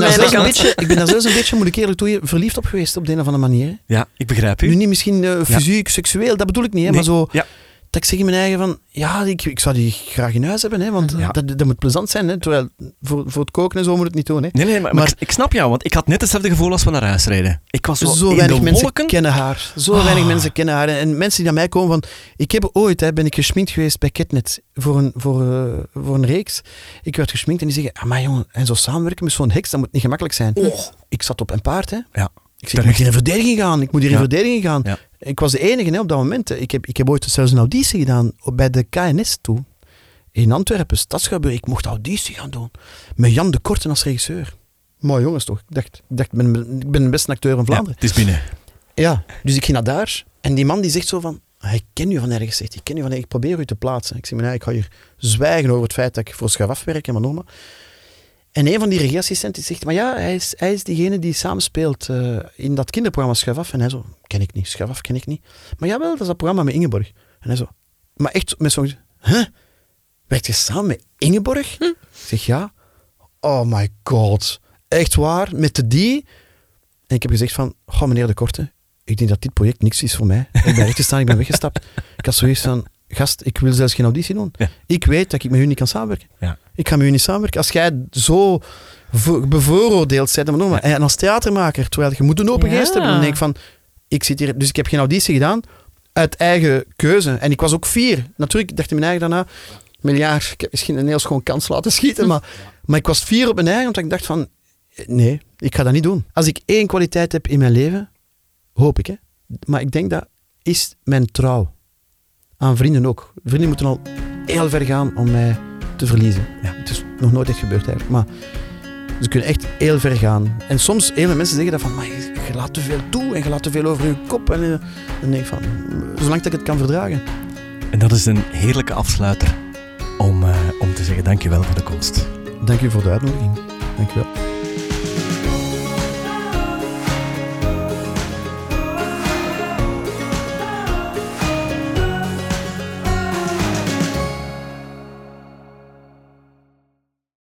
daar zelfs een kant. beetje, ik ben daar zelfs een beetje, moet ik eerlijk toe, verliefd op geweest op de een of andere manier. Ja, ik begrijp Nu u. niet misschien eh, fysiek, seksueel, dat bedoel ik niet. Hè, Nee, maar zo, Ja, dat ik zeg in mijn eigen van, ja, ik, ik zou die graag in huis hebben, hè, want Ja. dat, dat moet plezant zijn. Hè, terwijl voor, voor het koken en zo moet het niet doen. Hè. nee, nee, maar, ik, ik snap jou, want ik had net hetzelfde gevoel als we naar huis reden. Ik was zo, Zo in weinig mensen wolken. kennen haar. Zo Ah. weinig mensen kennen haar. En, en mensen die naar mij komen van... Ik heb ooit, hè, ben ik gesminkt geweest bij Ketnet voor een, voor, eh, voor een reeks. Ik werd gesminkt en die zeggen... Ah, maar jongen, en zo samenwerken met zo'n heks, dat moet niet gemakkelijk zijn. Ik zat op een paard, hè. Ja. Ik zeg, ik moet hier in verdediging gaan. Ik moet hier in verdediging gaan. Ja. Ik was de enige hè, op dat moment. Ik heb, ik heb ooit zelfs een auditie gedaan op- bij de KNS toen. in Antwerpen, Stadsschouwburg, ik mocht auditie gaan doen. Met Jan de Korten als regisseur. Mooi jongens toch? Ik dacht, ik, dacht, ik, ben, ik ben de beste acteur van Ja, Vlaanderen. het is binnen. Ja, dus ik ging naar daar. En die man die zegt zo van... "Ah, Ik ken u van ergens, zegt hij. Ik ken u van ergens. Ik probeer u te plaatsen. Ik zeg, maar nee, ik ga hier zwijgen over het feit dat ik voor Schavaf werk en maar normaal. En een van die regieassistenten zegt, maar ja, hij is, hij is diegene die samenspeelt eh in dat kinderprogramma Schavaf. En hij zo, ken ik niet, Schavaf ken ik niet. Maar jawel, dat is dat programma met Ingeborg. En hij zo, maar echt met zo'n... Huh? Werkt je samen met Ingeborg? Ik zeg, ja. Oh my god. Echt waar, met de die... En ik heb gezegd van, oh meneer De Korte, ik denk dat dit project niks is voor mij. Ik ben recht staan, ik ben weggestapt. *laughs* Ik had zoiets van, gast, ik wil zelfs geen auditie doen. Ja. Ik weet dat ik met u niet kan samenwerken. Ja. Ik ga met u niet samenwerken. Als jij zo vo- bevooroordeeld bent, maar, maar, en als theatermaker, terwijl je moet een open Ja. geest hebben, dan denk ik van, ik zit hier... Dus ik heb geen auditie gedaan, uit eigen keuze. En ik was ook vier. Natuurlijk, ik dacht in mijn eigen daarna, miljard, ik heb misschien een heel schoon kans laten schieten, maar, maar ik was vier op mijn eigen, omdat ik dacht van, nee, ik ga dat niet doen. Als ik één kwaliteit heb in mijn leven, hoop ik, hè. Maar ik denk dat is mijn trouw. Aan vrienden ook. Vrienden moeten al heel ver gaan om mij te verliezen. Ja, het is nog nooit echt gebeurd eigenlijk. Maar ze kunnen echt heel ver gaan. En soms, heel veel mensen zeggen dat van, maar je, je laat te veel toe en je laat te veel over je kop. En eh, dan denk ik van, zolang dat ik het kan verdragen. En dat is een heerlijke afsluiter om, eh, om te zeggen dankjewel voor de komst. Dank u voor de uitnodiging. Dank u wel.